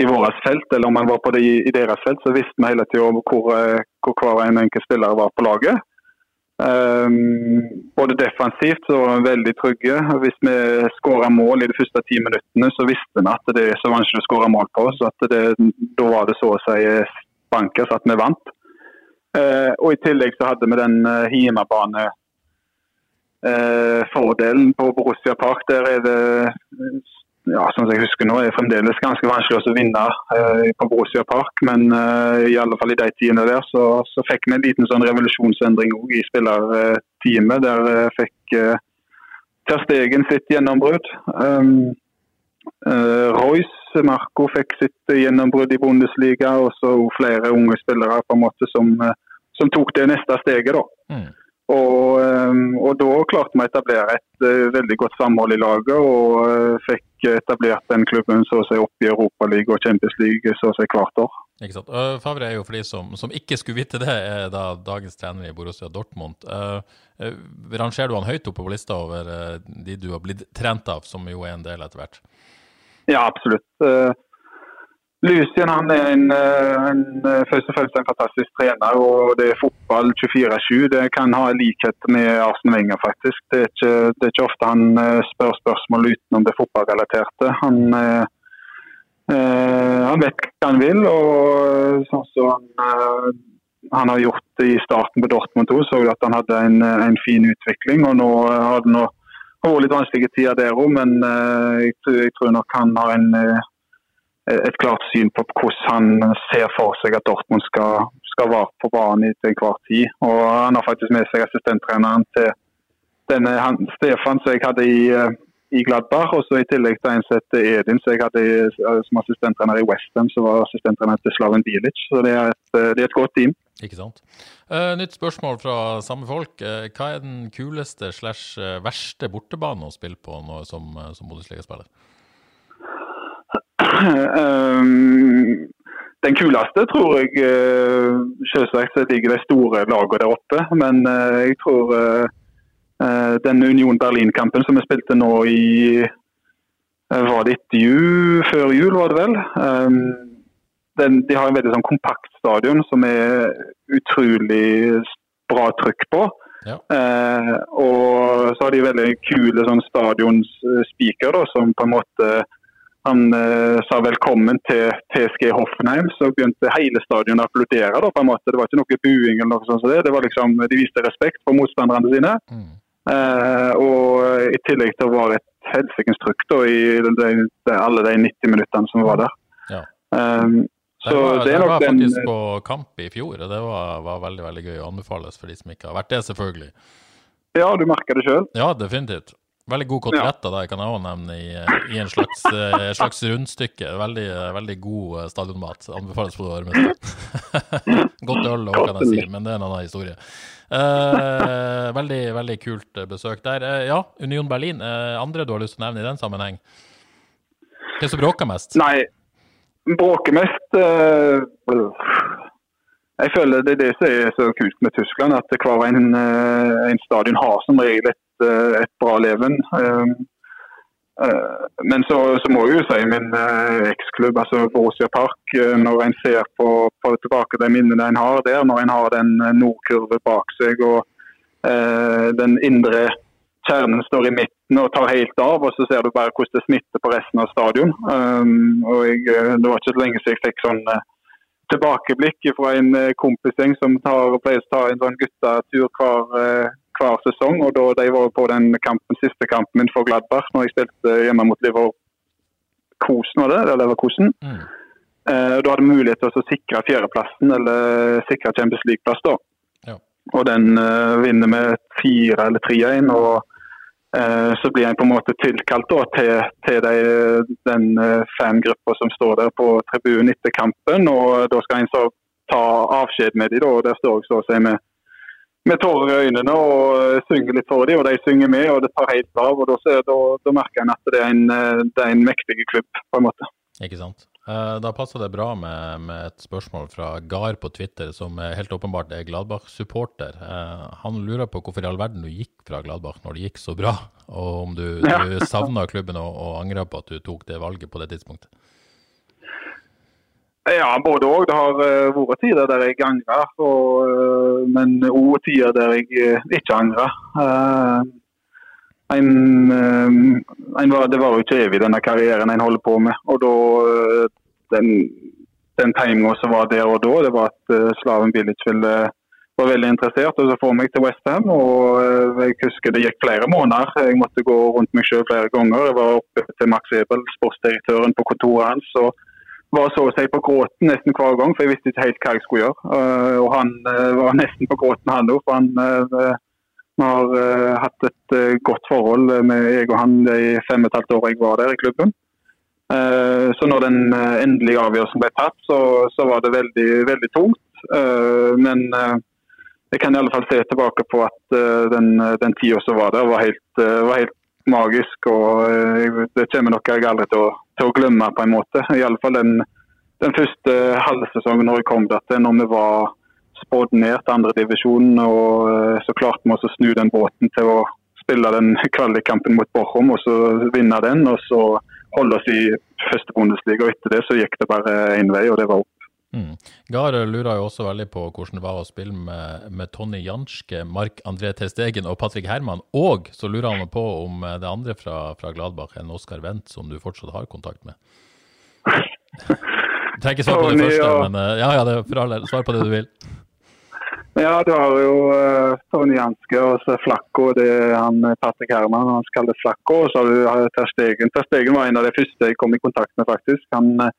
[SPEAKER 2] i vårt felt, eller om han var på det i, i deres felt, så visste vi hele tida hvor, eh, hvor hver en enkelt spiller var på laget. Ehm, både defensivt så var vi veldig trygge. Hvis vi skåra mål i de første ti minuttene, så visste vi at det er så vanskelig å skåre mål på oss. at det, Da var det så å si bankers at vi vant. Eh, og I tillegg så hadde vi den uh, hjemmebane eh, fordelen på Borussia Park. Der er det ja, som jeg husker nå, er det fremdeles ganske vanskelig å vinne eh, på Borussia Park. Men eh, i alle fall i de tidene der, så, så fikk vi en liten sånn revolusjonsendring òg i spillerteamet. Der eh, fikk eh, Ter Stegen sitt gjennombrudd. Um, eh, Royce Marco fikk sitt gjennombrudd i Bundesliga, og så flere unge spillere på en måte som, eh, som tok det neste steget. da.
[SPEAKER 1] Mm.
[SPEAKER 2] Og, eh, og da klarte vi å etablere et eh, veldig godt samhold i laget, og eh, fikk etablert den klubben så å si opp i Europaligaen og Champions League så å si hvert år.
[SPEAKER 1] Ikke sant? Favre er jo for de som, som ikke skulle vite det, er da dagens trener i Borussia Dortmund. Uh, uh, rangerer du han høyt oppe på lista over uh, de du har blitt trent av, som jo er en del etter hvert?
[SPEAKER 2] Ja, absolutt. Uh, Lucien han er en, uh, en, uh, først og fremst en fantastisk trener. og det er Fotball 24-7 det kan ha likhet med Arsen Wenger, faktisk. Det er, ikke, det er ikke ofte han uh, spør spørsmål utenom det fotballrelaterte. Han, uh, han vet hva han vil, og sånn som han, han har gjort i starten på Dortmund òg, så vi at han hadde en, en fin utvikling. og nå har det vært litt vanskelige tider der òg, men jeg, jeg tror nok han har en et klart syn på hvordan han ser for seg at Dortmund skal, skal være på banen til enhver tid. Og Han har faktisk med seg assistenttreneren til denne han, Stefan som jeg hadde i, eh, i Gladbach, og så i tillegg til en sett Edin som jeg hadde i, som assistenttrener i Westham, som var assistenttrener til Slaven Bilic. Så det er, et, det er et godt team.
[SPEAKER 1] Ikke sant. Nytt spørsmål fra samme folk. Hva er den kuleste slash verste bortebane å spille på nå, som, som Bundesliga-spiller?
[SPEAKER 2] Um, den kuleste tror jeg uh, selvsagt ligger de store lagene der oppe. Men jeg tror den Union Berlin-kampen som vi spilte nå i Var det etter jul? Før jul, var det vel? Den, de har en veldig sånn kompakt stadion som er utrolig bra trykk på. Ja. og så har de veldig kule sånn stadionsspiker som på en måte han eh, sa velkommen til TSG Hoffenheim, så begynte hele stadionet å applaudere. Da, på en måte. Det var ikke noe buing eller noe sånt. Så det. det var liksom, De viste respekt for motstanderne sine. Mm. Eh, og I tillegg til å være et helsikens trykk i de, de, alle de 90 minuttene som var der. Ja.
[SPEAKER 1] Um, så det var, det nok var faktisk den, på kamp i fjor, og det var, var, veldig veldig gøy å anbefales for de som ikke har vært det, selvfølgelig.
[SPEAKER 2] Ja, du merker det sjøl?
[SPEAKER 1] Ja, definitivt. Veldig god koteletter der kan jeg òg nevne i, i en slags, uh, slags, rundstykke. Veldig, veldig god uh, stadionmat. Anbefales på varmeste. *laughs* Godt øl òg, kan jeg si, men det er en annen historie. Uh, veldig, veldig kult besøk der. ja, Union Berlin. andre du har lyst til å nevne i den sammenheng? Hvem som bråker mest?
[SPEAKER 2] Nei, bråker mest Jeg føler det er det som er så kult med Tyskland, at hver en, en stadion har som regel et Eh, et bra leven. Ehm, eh, men så, så, må jeg jo si min eh, eksklubb, altså Borussia Park, når en ser på, på tilbake de minnene en har der, når en har den nordkurve bak seg og eh, den indre kjernen står i midten og tar helt av, og så ser du bare hvordan det smitter på resten av stadion. Um, og jeg, Det var ikke så lenge siden jeg fikk sånn tilbakeblikk fra en kompisgjeng som tar, pleier å ta en sånn guttatur hver, hver sesong. og da De var på den kampen, siste kampen min for Gladbach når jeg spilte hjemme mot Leverkosen. det, eller Leverkosen. Mm. Eh, da hadde vi mulighet til å sikre fjerdeplassen, eller sikre Champions League-plass. da. Ja. Og Den eh, vinner vi fire eller 3-1. og eh, Så blir en på en måte tilkalt da, til, til de, den eh, fangruppa som står der på tribunen etter kampen. og Da skal en så ta avskjed med dem. Der står jeg så å si med med tårer i øynene og eh, synger litt for dem, og de synger med, og det tar helt av. og Da, da, da merker en at det er, en, eh, det er en mektig klubb, på en måte.
[SPEAKER 1] Ikke sant. Eh, da passer det bra med, med, et spørsmål fra Gard på Twitter, som helt åpenbart er Gladbach-supporter. Han lurer på hvorfor i all verden du gikk fra Gladbach når det gikk så bra, og om du, ja. du savna klubben og, og angrer på at du tok det valget på det tidspunktet?
[SPEAKER 2] Ja, både òg. Det har uh, vært tider der jeg angrer, uh, men òg tider der jeg uh, ikke angrer. En, en var, det var jo ikke evig, denne karrieren en holder på med. Og da, Den, den timinga som var der og da, det var at Slaven Bilic ville var veldig interessert og så få meg til Westham. Jeg husker det gikk flere måneder. Jeg måtte gå rundt meg selv flere ganger. Jeg var oppe til Max Ebel, sportsdirektøren på kontoret hans. og var så å si på gråten nesten hver gang, for jeg visste ikke helt hva jeg skulle gjøre. Uh, og han uh, var nesten på gråten, han òg. For han uh, har hatt et godt forhold med jeg og han de fem og et halvt år jeg var der i klubben. så når den endelige avgjørelsen ble tatt, så, så var det veldig, veldig tungt. men jeg kan i alle fall se tilbake på at den, den tida som var der, var helt, var helt magisk. og Det kommer nok jeg aldri til å til å glemme, på en måte. Iallfall den, den første halvsesongen når jeg kom dit, når vi var spådd ned til andredivisjon. Og eh, så klarte vi å snu den båten til å spille den *laughs* kvalikkampen mot Bochum og så vinne den. Og så holde oss i første Bundesliga. Og etter det så gikk det bare én vei, og det var opp.
[SPEAKER 1] Mm. Gahr lurer jo også veldig på hvordan det var å spille med, med Tonny Janske, Mark André Testegen og Patrick Herman. Og så lurer han på om det andre fra, fra Gladbach enn Oskar Wendt, som du fortsatt har kontakt med. Du trenger ikke svare på det første, men eh, ja, ja, det for del. svar på det du vil.
[SPEAKER 2] Ja, du har jo uh, Tony Janske og så Flakko. Det er han eh, Patrick Herman, han kaller Flakko. Og så har du Terstegen. Terstegen var en av de første jeg kom i kontakt med, faktisk. Han uh,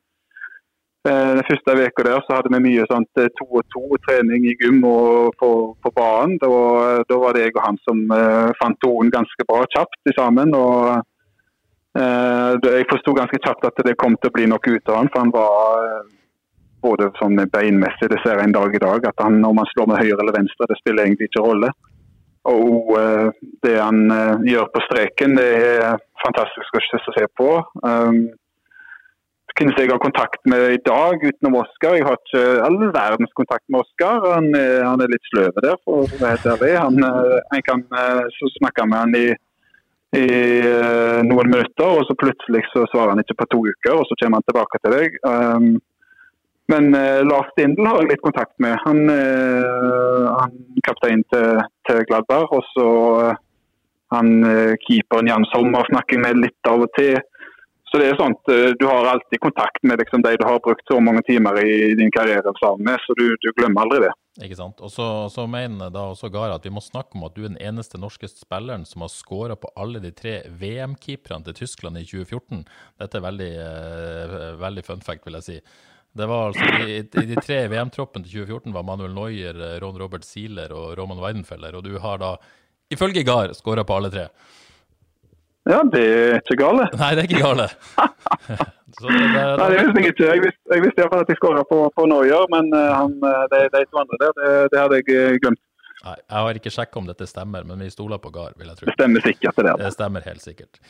[SPEAKER 2] Den første veka der så hadde vi mye sånt to og to trening i gym og på, på banen. Da, da, var det jeg og han som uh, fant tonen ganske bra kjapt sammen. og uh, Jeg forsto ganske kjapt at det kom til å bli noe ut av han, for han var uh, både sånn beinmessig, det ser jeg en dag i dag, at han, om han slår med høyre eller venstre, det spiller egentlig ikke rolle. Og uh, det han gjør på streken, det er fantastisk å se på. Um, hvem jeg har kontakt med i dag utenom Oskar. Jeg har ikke all verdens kontakt med Oskar. Han, han, er litt sløv der, for å være ærlig. Han, jeg kan så snakke med han i, i noen minutter, og så plutselig så svarer han ikke på to uker, og så kommer han tilbake til deg. Um, men uh, Lars Stindl har jeg litt kontakt med. Han, uh, han kaptein til, til Gladberg. Og så uh, han keeperen Jan Sommer snakker jeg med litt av og til. Så det er sånt, Du har alltid kontakt med liksom, de du har brukt så mange timer i din karriere sammen med, så du, du glemmer aldri det.
[SPEAKER 1] Ikke sant. Og så, så mener da også Gara at vi må snakke om at du er den eneste norske spilleren som har skåra på alle de tre VM-keeperne til Tyskland i 2014. Dette er veldig, veldig fun fact, vil jeg si. Det var altså, I, i de tre VM-troppene til 2014 var Manuel Neuer, Ron Robert Zieler og Roman Weidenfeller. Og du har da, ifølge Gahr, skåra på alle tre.
[SPEAKER 2] Ja, det er ikke gale.
[SPEAKER 1] Nei, det er ikke gale. *laughs*
[SPEAKER 2] det, det, Nei, det visste jeg ikke. Jeg visste, jeg visste iallfall at jeg skåra på, på Neuer, men uh, de, de to andre der, det, det hadde jeg eh, glemt.
[SPEAKER 1] Nei, Jeg har ikke sjekka om dette stemmer, men vi stoler på Gard, vil jeg tro.
[SPEAKER 2] Det stemmer sikkert. Det,
[SPEAKER 1] det stemmer helt sikkert.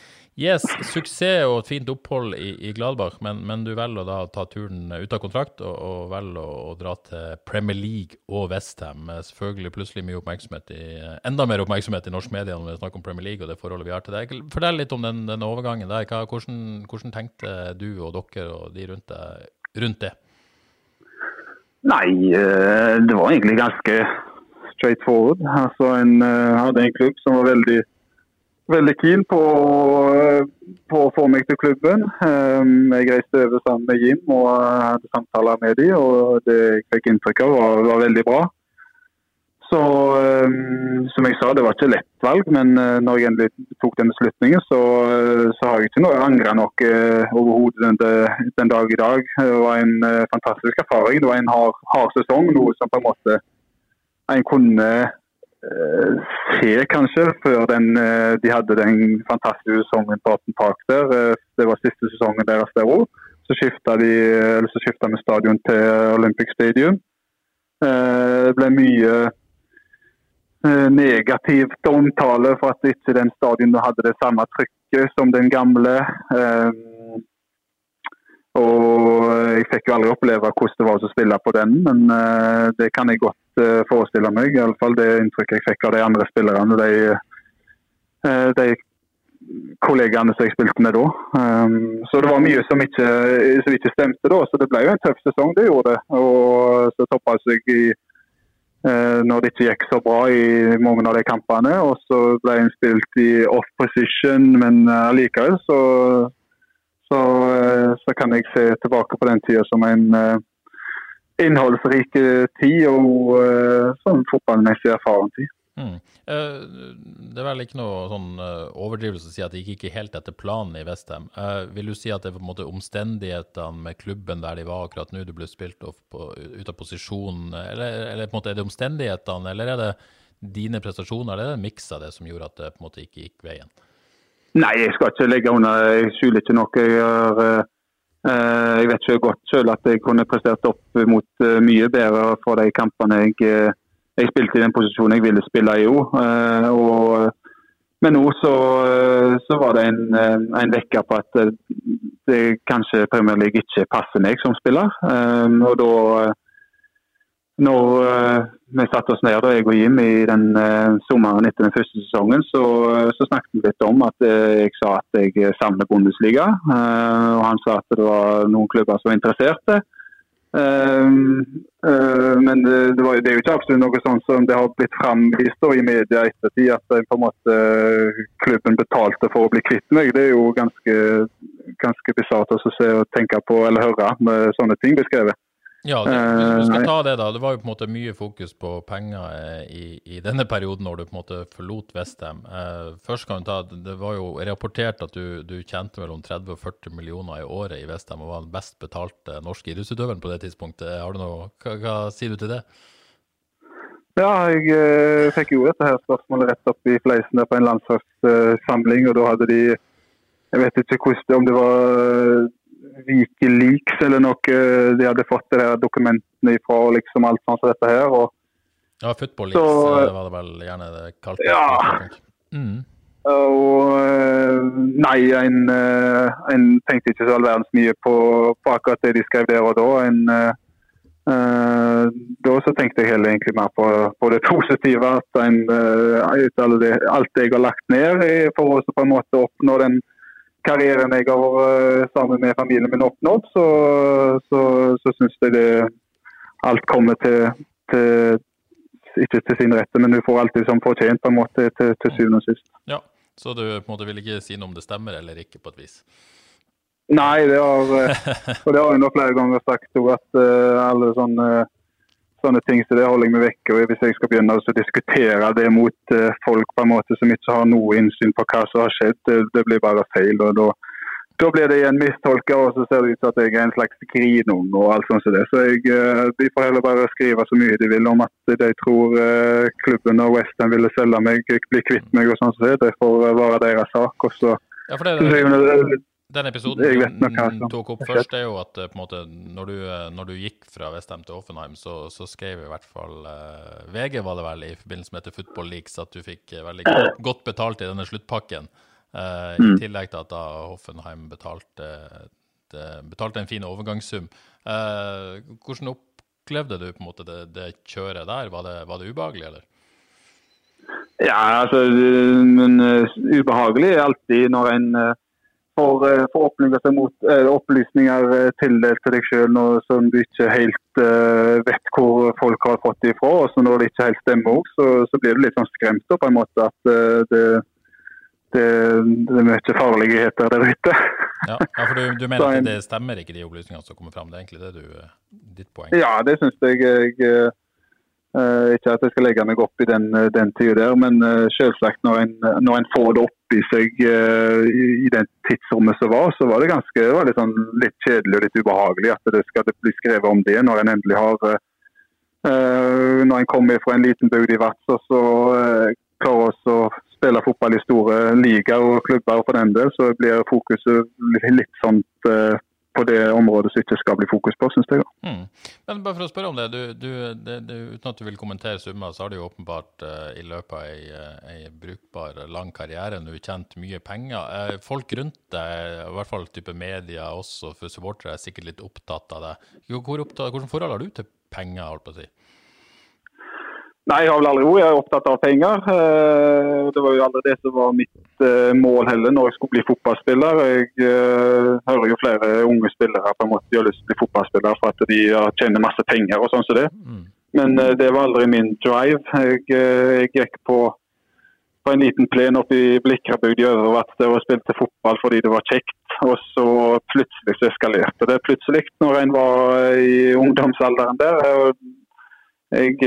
[SPEAKER 1] Yes, suksess og et fint opphold i, i Gladbach, men, men, du velger å ta turen ut av kontrakt og, og velger å, å, dra til Premier League og Westham. Selvfølgelig plutselig mye oppmerksomhet i, enda mer oppmerksomhet i norsk media når vi snakker om Premier League og det forholdet vi har til deg. Fortell litt om den, den overgangen der. Hva, hvordan, hvordan, tenkte du og dere og de rundt deg rundt det?
[SPEAKER 2] Nei, eh, det var egentlig ganske straight forward. Altså en, uh, hadde en klubb som var veldig, veldig keen på, på, å få meg til klubben. Um, jeg reiste over sammen med Jim og hadde samtaler med dem, og det jeg fikk inntrykk av var, var veldig bra. Så um, som jeg sa, det var ikke lett valg, men uh, når jeg endelig tok den beslutningen, så, uh, så har jeg ikke noe angra noe overhodet den, den, dag i dag. Det var en fantastisk erfaring. Det var en hard, hard sesong, noe som på en måte en kunne uh, se, kanskje, før den, uh, de hadde den fantastiske sesongen på Upton Park der. Uh, det var siste sesongen deres der òg. Så skifta vi stadion til Olympic Stadium. det ble mye negativt omtale for at ikke den stadion hadde det samme trykket som den gamle. Og jeg fikk jo aldri oppleve hvordan det var å spille på den, men det kan jeg godt uh, forestille meg. Iallfall det inntrykket jeg fikk av de andre spillerne. De, uh, de kollegaene som jeg spilte med da. Um, så det var mye som ikke, som ikke, stemte da. Så det ble jo en tøff sesong, det gjorde det. Og så toppa seg i når det ikke gikk så bra i mange av de kampene. Og så ble en spilt i off position, men allikevel så, så, så, kan jeg se tilbake på den tida som en innholdsrik tid og sånn fotballmessig erfaren tid. Mm.
[SPEAKER 1] Det er vel ikke noe sånn overdrivelse å si at det gikk ikke helt etter planen i Vestheim. Vil du si at det er på en måte omstendighetene med klubben der de var akkurat nå, du ble spilt på, ut av posisjon, eller, eller, på en måte er det omstendighetene, eller er det dine prestasjoner, eller er det en miks av det som gjorde at det på en måte ikke gikk veien?
[SPEAKER 2] Nei, jeg skal ikke legge under, jeg skjuler ikke noe. Jeg har uh, jeg vet ikke godt selv at jeg kunne prestert opp mot uh, mye bedre for de kampene jeg, uh, jeg spilte i den posisjonen jeg ville spille i òg. Men nå så, så, var det en, en vekker på at det kanskje Premier League ikke passer meg som spiller. Og da når uh, vi satte oss ned, da, jeg og Jim, i den uh, sommeren etter den første sesongen, så, uh, så snakket vi litt om at jeg sa at jeg savner Bundesliga. og han sa at det var noen klubber som var interesserte. men det, det, var, det, er jo ikke absolutt noe sånt som det har blitt framvist i media ettertid, at på en måte klubben betalte for å bli kvitt meg. Det er jo ganske, ganske bisart å se og tenke på eller høre med sånne ting beskrevet.
[SPEAKER 1] Ja, det, hvis vi skal ta det, da. Det var jo på en måte mye fokus på penger eh, i, i denne perioden når du på en måte forlot Westham. Eh, først kan du ta, Det var jo rapportert at du, du tjente mellom 30 og 40 millioner i året i Westham og var den best betalte norske idrettsutøveren på det tidspunktet. Har du noe, hva, hva sier du til det?
[SPEAKER 2] Ja, jeg eh, fikk jo dette her spørsmålet rett opp i fleisen der på en landslagssamling. og da hadde de Jeg vet ikke hvordan, om det var Wikileaks eller noe de hadde fått de her dokumentene ifra og liksom alt sånt som dette her. Og,
[SPEAKER 1] ja, Football Leaks så, var det vel gjerne det kalt?
[SPEAKER 2] Ja. Mm. Og eh, nei, en, eh, en, tenkte ikke så all verdens mye på, på, akkurat det de skrev der og da. En, Uh, da så tenkte jeg heller egentlig mer på, på det *laughs* positive. At en, uh, alt, det, alt jeg har lagt ned for å på en måte oppnå den karrieren jeg har uh, sammen med familien min oppnådd, så, så, så syns jeg det alt kommer til, til, Ikke til sin rette, men du får alltid som fortjent på en måte til, til syvende og sist.
[SPEAKER 1] Ja, Så du på en måte vil ikke si noe om det stemmer eller ikke, på et vis?
[SPEAKER 2] Nei, det har, eh, *laughs* og det har jeg nå flere ganger sagt at uh, alle sånne sånne ting så det holder jeg meg vekk. og Hvis jeg skal begynne å diskutere det mot uh, folk på en måte som ikke har noe innsyn på hva som har skjedd, det, det blir bare feil. og da, da blir det igjen mistolka, og så ser det ut som at jeg er en slags grinung og alt sånt som det. Så jeg, uh, De får heller bare skrive så mye de vil om at de tror uh, klubben og Western ville selge meg, bli kvitt meg og sånn som det. Det får være deres sak. og så
[SPEAKER 1] ja, for det, det, den episoden du tok opp først, er jo at eh, måte, når, du, eh, når, du, gikk fra Westham til Offenheim, så, så skrev i hvert fall uh, VG var det vel i forbindelse med etter Football Leaks at du fikk veldig godt, betalt i denne sluttpakken. Uh, mm. I tillegg til at da Hoffenheim betalte, det, betalte en fin overgangssum. Uh, hvordan opplevde du på en måte det, det kjøret der? Var det, var det ubehagelig, eller?
[SPEAKER 2] Ja, altså, men ubehagelig er alltid når en for, eh, for seg mot uh, opplysninger uh, tildelt til deg selv som du ikke helt vet hvor folk har fått det ifra. Og så når det ikke helt stemmer, så, så blir du litt sånn skremt på en måte at det, det, det, er mye farligheter der ute. *laughs*
[SPEAKER 1] ja, ja, for du, du mener at det stemmer ikke de opplysningene som kommer fram? Det er egentlig det du, ditt poeng?
[SPEAKER 2] Ja, det syns jeg. jeg ikke at jeg skal legge meg opp i den, den tida der, men uh, selvsagt når en, når en får det opp i seg uh, i den tidsrommet som var, så var det ganske var litt, sånn, litt kjedelig og litt ubehagelig at det skal bli skrevet om det når en endelig har uh, Når en kommer fra en liten bygd i Vadsø så uh, klarer å spille fotball i store ligaer og klubber, for den del så blir fokuset litt, litt sånt på det området som ikke skal bli fokus på, syns jeg. Mm.
[SPEAKER 1] Men bare for å spørre om det, du, du, det, det, uten at du vil kommentere summer, så har du jo åpenbart uh, i løpet av eh, ei, brukbar, lang karriere nå tjent mye penger. Uh, folk rundt deg, i hvert fall type media også for supportere, er sikkert litt opptatt av det. Hvor opptatt, hvordan forhold har du til penger, holdt på å si?
[SPEAKER 2] Nei, jeg har vel aldri vært jeg er opptatt av penger. Eh, det var jo aldri det som var mitt eh, mål heller når jeg skulle bli fotballspiller. Jeg eh, hører jo flere unge spillere på en måte de har lyst til å bli fotballspiller for at de tjener masse penger og sånn som det. Mm. Men det var aldri min drive. Jeg, jeg gikk på, på, en liten plen oppe i Blikrabygd i Øvre og spilte fotball fordi det var kjekt. Og så plutselig så eskalerte det plutselig når en var i ungdomsalderen der. Jeg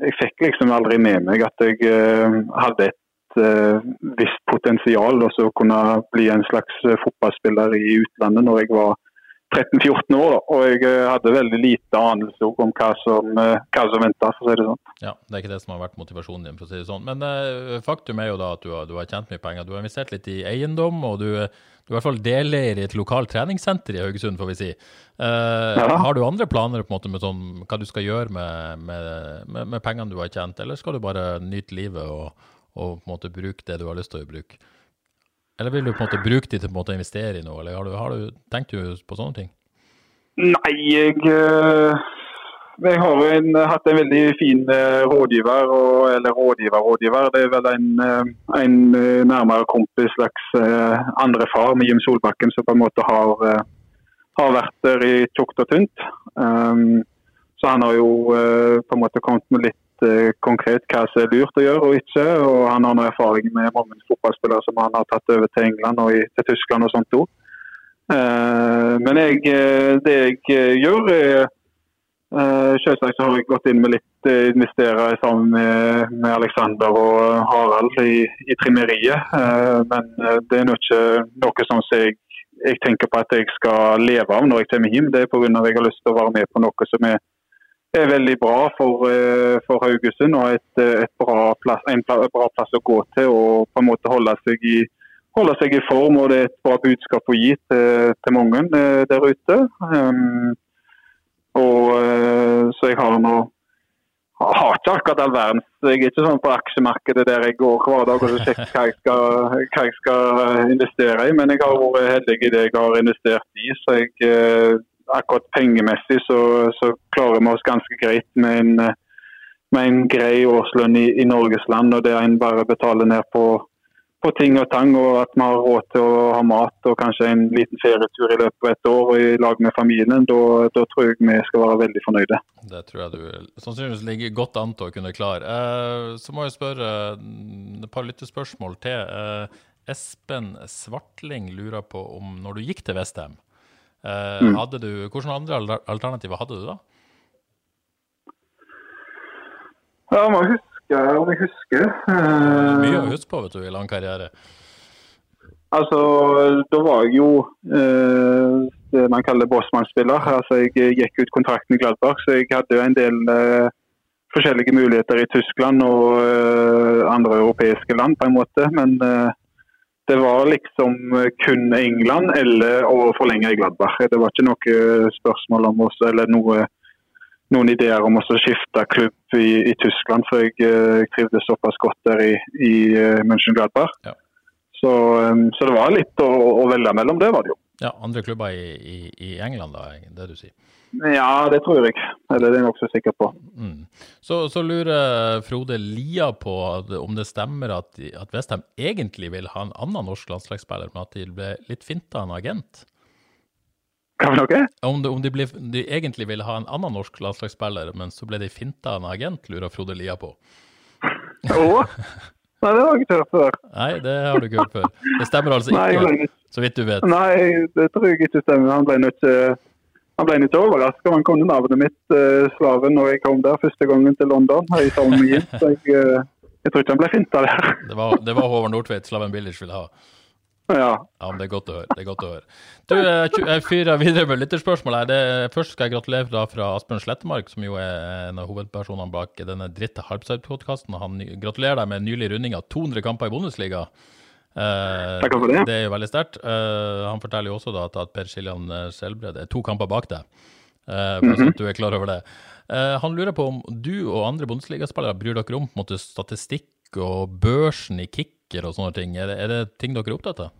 [SPEAKER 2] jeg fikk liksom aldri med meg at jeg uh, hadde et uh, visst potensial til å kunne bli en slags uh, fotballspiller i utlandet når jeg var 13-14 år. Da. Og jeg hadde veldig lite anelse om hva som, hva som venta, for å si det sånn.
[SPEAKER 1] Ja, Det er ikke det som har vært motivasjonen din, for å si det sånn. Men faktum er jo da at du har, du har tjent mye penger. Du har investert litt i eiendom, og du du er i hvert fall deleier i et lokalt treningssenter i Haugesund, får vi si. Uh, ja. Har du andre planer på en måte med sånn, hva du skal gjøre med, med, med, med, pengene du har tjent, eller skal du bare nyte livet og, og, på en måte bruke det du har lyst til å bruke? Eller vil du på en måte bruke de til å investere i noe, eller har du, har du tenkt på sånne ting?
[SPEAKER 2] Nei, jeg uh jeg har en, hatt en veldig fin uh, rådgiver, og, eller rådgiver-rådgiver. Det er vel en, uh, en nærmere kompis, slags andre far med Jim Solbakken, som på en måte har, har vært der i tjukt og tynt. Um, så han har jo på en måte kommet med litt konkret hva som er lurt å gjøre og ikke. Og han har noe erfaring med mange fotballspillere som han har tatt over til England og til Tyskland og sånt òg. men jeg, det jeg gjør, er selvsagt har jeg gått inn med litt investere sammen med, med Alexander og Harald i, i trimmeriet. Men det er nå ikke noe som jeg, jeg, tenker på at jeg skal leve av når jeg kommer hjem. Det er pga. at jeg har lyst til å være med på noe som er, er veldig bra for, for Haugesund. Og et, et bra plass, en bra plass å gå til og på en måte holde seg i, holde seg i form. Og det er et bra budskap å gi til, til mange der ute. Um, og, eh, så jeg har nå har ikke akkurat all verdens Jeg er ikke sånn på aksjemarkedet der jeg går hver dag og sjekker hva jeg, skal, hva jeg skal investere i. Men jeg har vært heldig i det jeg har investert i. Så jeg, eh, akkurat pengemessig så, så klarer vi oss ganske greit med en, med en grei årslønn i, i Norges land. Og det en bare betaler ned på på ting og tang, og at vi har råd til å ha mat og kanskje en liten ferietur i løpet av et år og i lag med familien, da, tror jeg vi skal være veldig fornøyde.
[SPEAKER 1] Det tror jeg du sannsynligvis ligger godt an til å kunne klare. Eh, så må jeg spørre mm, et par lyttespørsmål til. Eh, Espen Svartling lurer på om når du gikk til Vestheim, eh, mm. hadde du, hvilke andre alternativer hadde du da?
[SPEAKER 2] Ja, må huske huske, om jeg husker.
[SPEAKER 1] Mye å huske på vet du, i lang karriere.
[SPEAKER 2] Altså, da var jeg jo eh, det man kaller bossmannsspiller. Altså, jeg gikk ut kontrakten i Gladbach, så jeg hadde jo en del eh, forskjellige muligheter i Tyskland og eh, andre europeiske land, på en måte. Men eh, det var liksom kun England eller å forlenge i Gladbach. Det var ikke noe spørsmål om oss eller noe noen ideer om å skifte klubb i, i Tyskland, for jeg, eh, trivdes såpass godt der i, i eh, München Gladbach. Ja. Så, så, det var litt å, å, velge mellom, det var det jo.
[SPEAKER 1] Ja, Andre klubber i, i, i, England, da, det du sier?
[SPEAKER 2] Ja, det tror jeg. Eller det er jeg nokså sikker på.
[SPEAKER 1] Mm. Så, så, lurer Frode Lia på om det stemmer at, at Westham egentlig vil ha en annen norsk landslagsspiller, men at de ble litt finta av en agent?
[SPEAKER 2] Hva for noe?
[SPEAKER 1] Om, de, om de, ble, de, egentlig ville ha en annen norsk landslagsspiller, men så ble de finta av en agent, lurer Frode Lia på.
[SPEAKER 2] Å? Nei, det har jeg ikke hørt før.
[SPEAKER 1] Nei, det har du ikke hørt før. Det stemmer altså ikke, Nei, så vidt du vet.
[SPEAKER 2] Nei, det tror jeg ikke stemmer. Han ble nødt til han ble litt overraska. Han kom navnet mitt uh, Slaven når jeg kom der første gangen til London. Jeg, så jeg, uh, jeg tror ikke han ble finta der. *laughs*
[SPEAKER 1] Det var, det var Håvard Nordtveit Slaven Billers ville ha.
[SPEAKER 2] Ja.
[SPEAKER 1] ja men det er godt å høre. det er godt å høre. Du, Jeg fyrer videre med lytterspørsmål her. Det, først skal jeg gratulere da fra Asbjørn Slettemark, som jo er en av hovedpersonene bak denne dritte Harpside-podkasten. Han gratulerer deg med nylig runding av 200 kamper i Bundesliga.
[SPEAKER 2] Eh, Takk for det.
[SPEAKER 1] Det er jo veldig sterkt. Eh, han forteller jo også da at, Per Siljan Skjelbred er to kamper bak deg. Eh, for mm -hmm. at du er klar over det. Eh, han lurer på om du og andre Bundesligaspillere bryr dere om på en måte, statistikk og børsen i kicker og sånne ting. Er det, er det ting dere er opptatt av?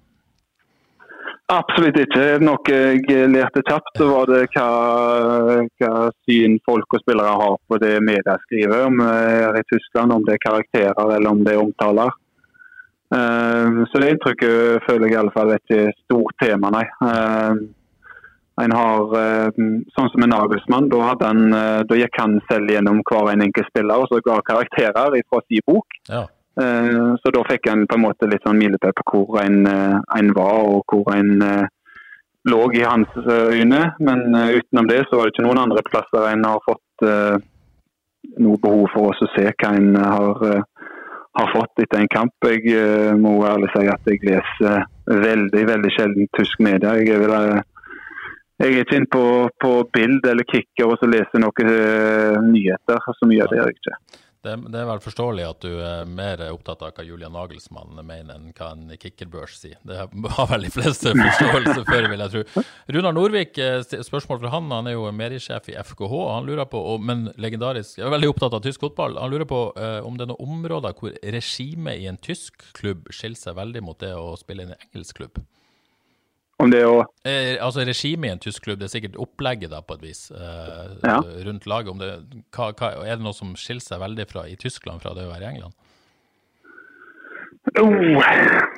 [SPEAKER 2] Absolutt ikke. Noe jeg lærte kjapt, så var det hva, hva, syn folk og spillere har på det media skriver, om i Tyskland, om det er karakterer eller om det er omtaler. Uh, så det inntrykket føler jeg i alle fall er ikke stort tema, nei. Uh, en har, sånn som en Nagelsmann, da, han, da, gikk han selv gjennom hver en enkelt spiller og så ga karakterer fra sin bok. Ja. Eh, så da fikk en på en måte litt sånn milepæl på hvor en, eh, en, var og hvor en eh, lå i hans øyne. Men utenom det så var det ikke noen andre plasser en har fått noe behov for å se hva en har, har fått etter en kamp. Jeg må ærlig si at jeg leser veldig veldig sjelden tysk media. Jeg er, vel, jeg er ikke inne på, på bild eller kicker og så leser noen nyheter. Så mye av det gjør jeg ikke.
[SPEAKER 1] Det, det, er vel forståelig at du er mer opptatt av hva Julian Nagelsmann mener, enn hva en kickerbørs sier. Det har vel de fleste *laughs* forståelse for, vil jeg tro. Runar Norvik, eh, spørsmål fra han. Han er jo merisjef i FKH. Han lurer på, men legendarisk, er veldig opptatt av tysk fotball. Han lurer på uh, om det er noen områder hvor regimet i en tysk klubb skiller seg veldig mot det å spille i en engelsk klubb?
[SPEAKER 2] Om det å
[SPEAKER 1] eh, Altså Regimet i en tysk klubb, det er sikkert opplegget da på et vis eh, ja. rundt laget. Det, hva, hva, er det noe som skiller seg veldig fra i Tyskland fra det å være i England?
[SPEAKER 2] Oh.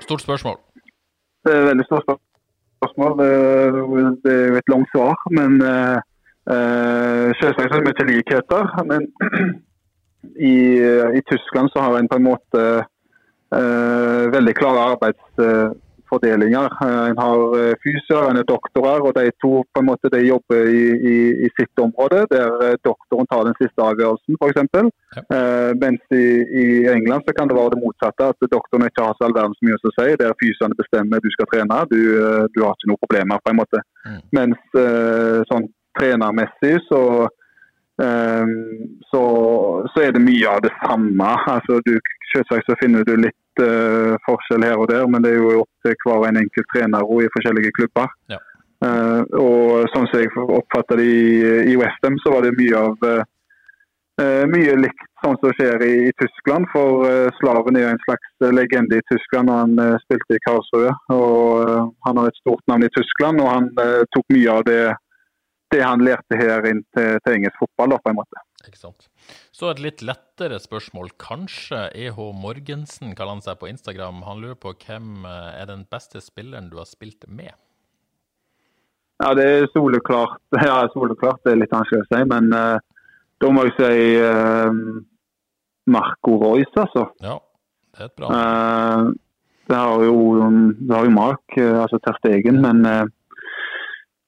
[SPEAKER 1] Stort spørsmål.
[SPEAKER 2] Det er et veldig stort spørsmål. Det er jo et langt svar. Men uh, selvsagt er det mye likheter. Men *clears throat* i, i, Tyskland så har en på en måte uh, veldig klare arbeids fordelinger. Eh, En har eh, fysioer, en er doktorer, og de to på en måte de jobber i, i, i sitt område, der eh, doktoren tar den siste avgjørelsen f.eks.
[SPEAKER 1] Ja.
[SPEAKER 2] Eh, mens i, i England så kan det være det motsatte, at doktoren ikke har så all verdens mye å si. Der fysioene bestemmer du skal trene, du, du har ikke noen problemer på en måte.
[SPEAKER 1] Mm.
[SPEAKER 2] Mens eh, sånn trenermessig så Um, så, så er det mye av det samme. Altså, du, selvsagt så finner du litt eh, forskjell her og der, men det er jo opp til hver en enkelt trener og i forskjellige klubber.
[SPEAKER 1] Ja.
[SPEAKER 2] Uh, og sånn som jeg oppfatter det i, i Westham, så var det mye av eh, mye likt sånn som skjer i, i Tyskland. For Slaven er jo en slags legende i Tyskland og han spilte i Karlsruhe. Og han har et stort navn i Tyskland, og han tok mye av det, det han lærte her inn til, til engelsk fotball, da, på en måte.
[SPEAKER 1] Ikke sant. Så et litt lettere spørsmål. Kanskje EH Morgensen kaller han seg på Instagram. Han lurer på hvem eh, er den beste spilleren du har spilt med?
[SPEAKER 2] Ja, det er soleklart. *laughs* Ja, soleklart. Det er litt vanskelig å si, men uh, da må jeg si uh, Marco Royce, altså.
[SPEAKER 1] Ja, det er et bra
[SPEAKER 2] uh, det har jo, det har jo Mark, altså Ter Stegen, men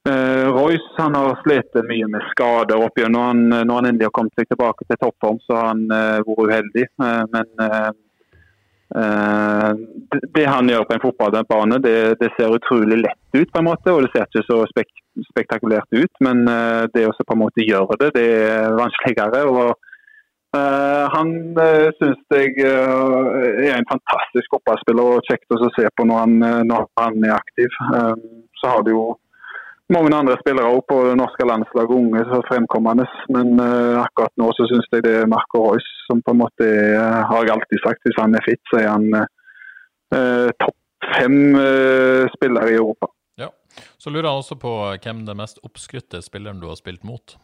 [SPEAKER 2] eh, Royce han har slitt mye med skader opp gjennom. Han, eh, når han endelig har kommet seg tilbake til toppform, så har han uh, vært uheldig. Uh, men det, det han gjør på en fotballbane, det, det ser utrolig lett ut, på en måte, og det ser ikke så spek spektakulært ut. Men det å på en måte gjøre det, det er vanskeligere. og han uh, syns jeg er en fantastisk fotballspiller og kjekt å se på når han, når han er aktiv. Så har det jo mange andre spillere også på det norske landslaget, unge så fremkommende. Men uh, akkurat nå så syns jeg det er Marco Royce som på en måte er, har jeg alltid sagt, hvis han er fit, så er han uh, topp fem spillere i Europa.
[SPEAKER 1] Ja. Så lurer han også på hvem den mest oppskrytte spilleren du har spilt mot.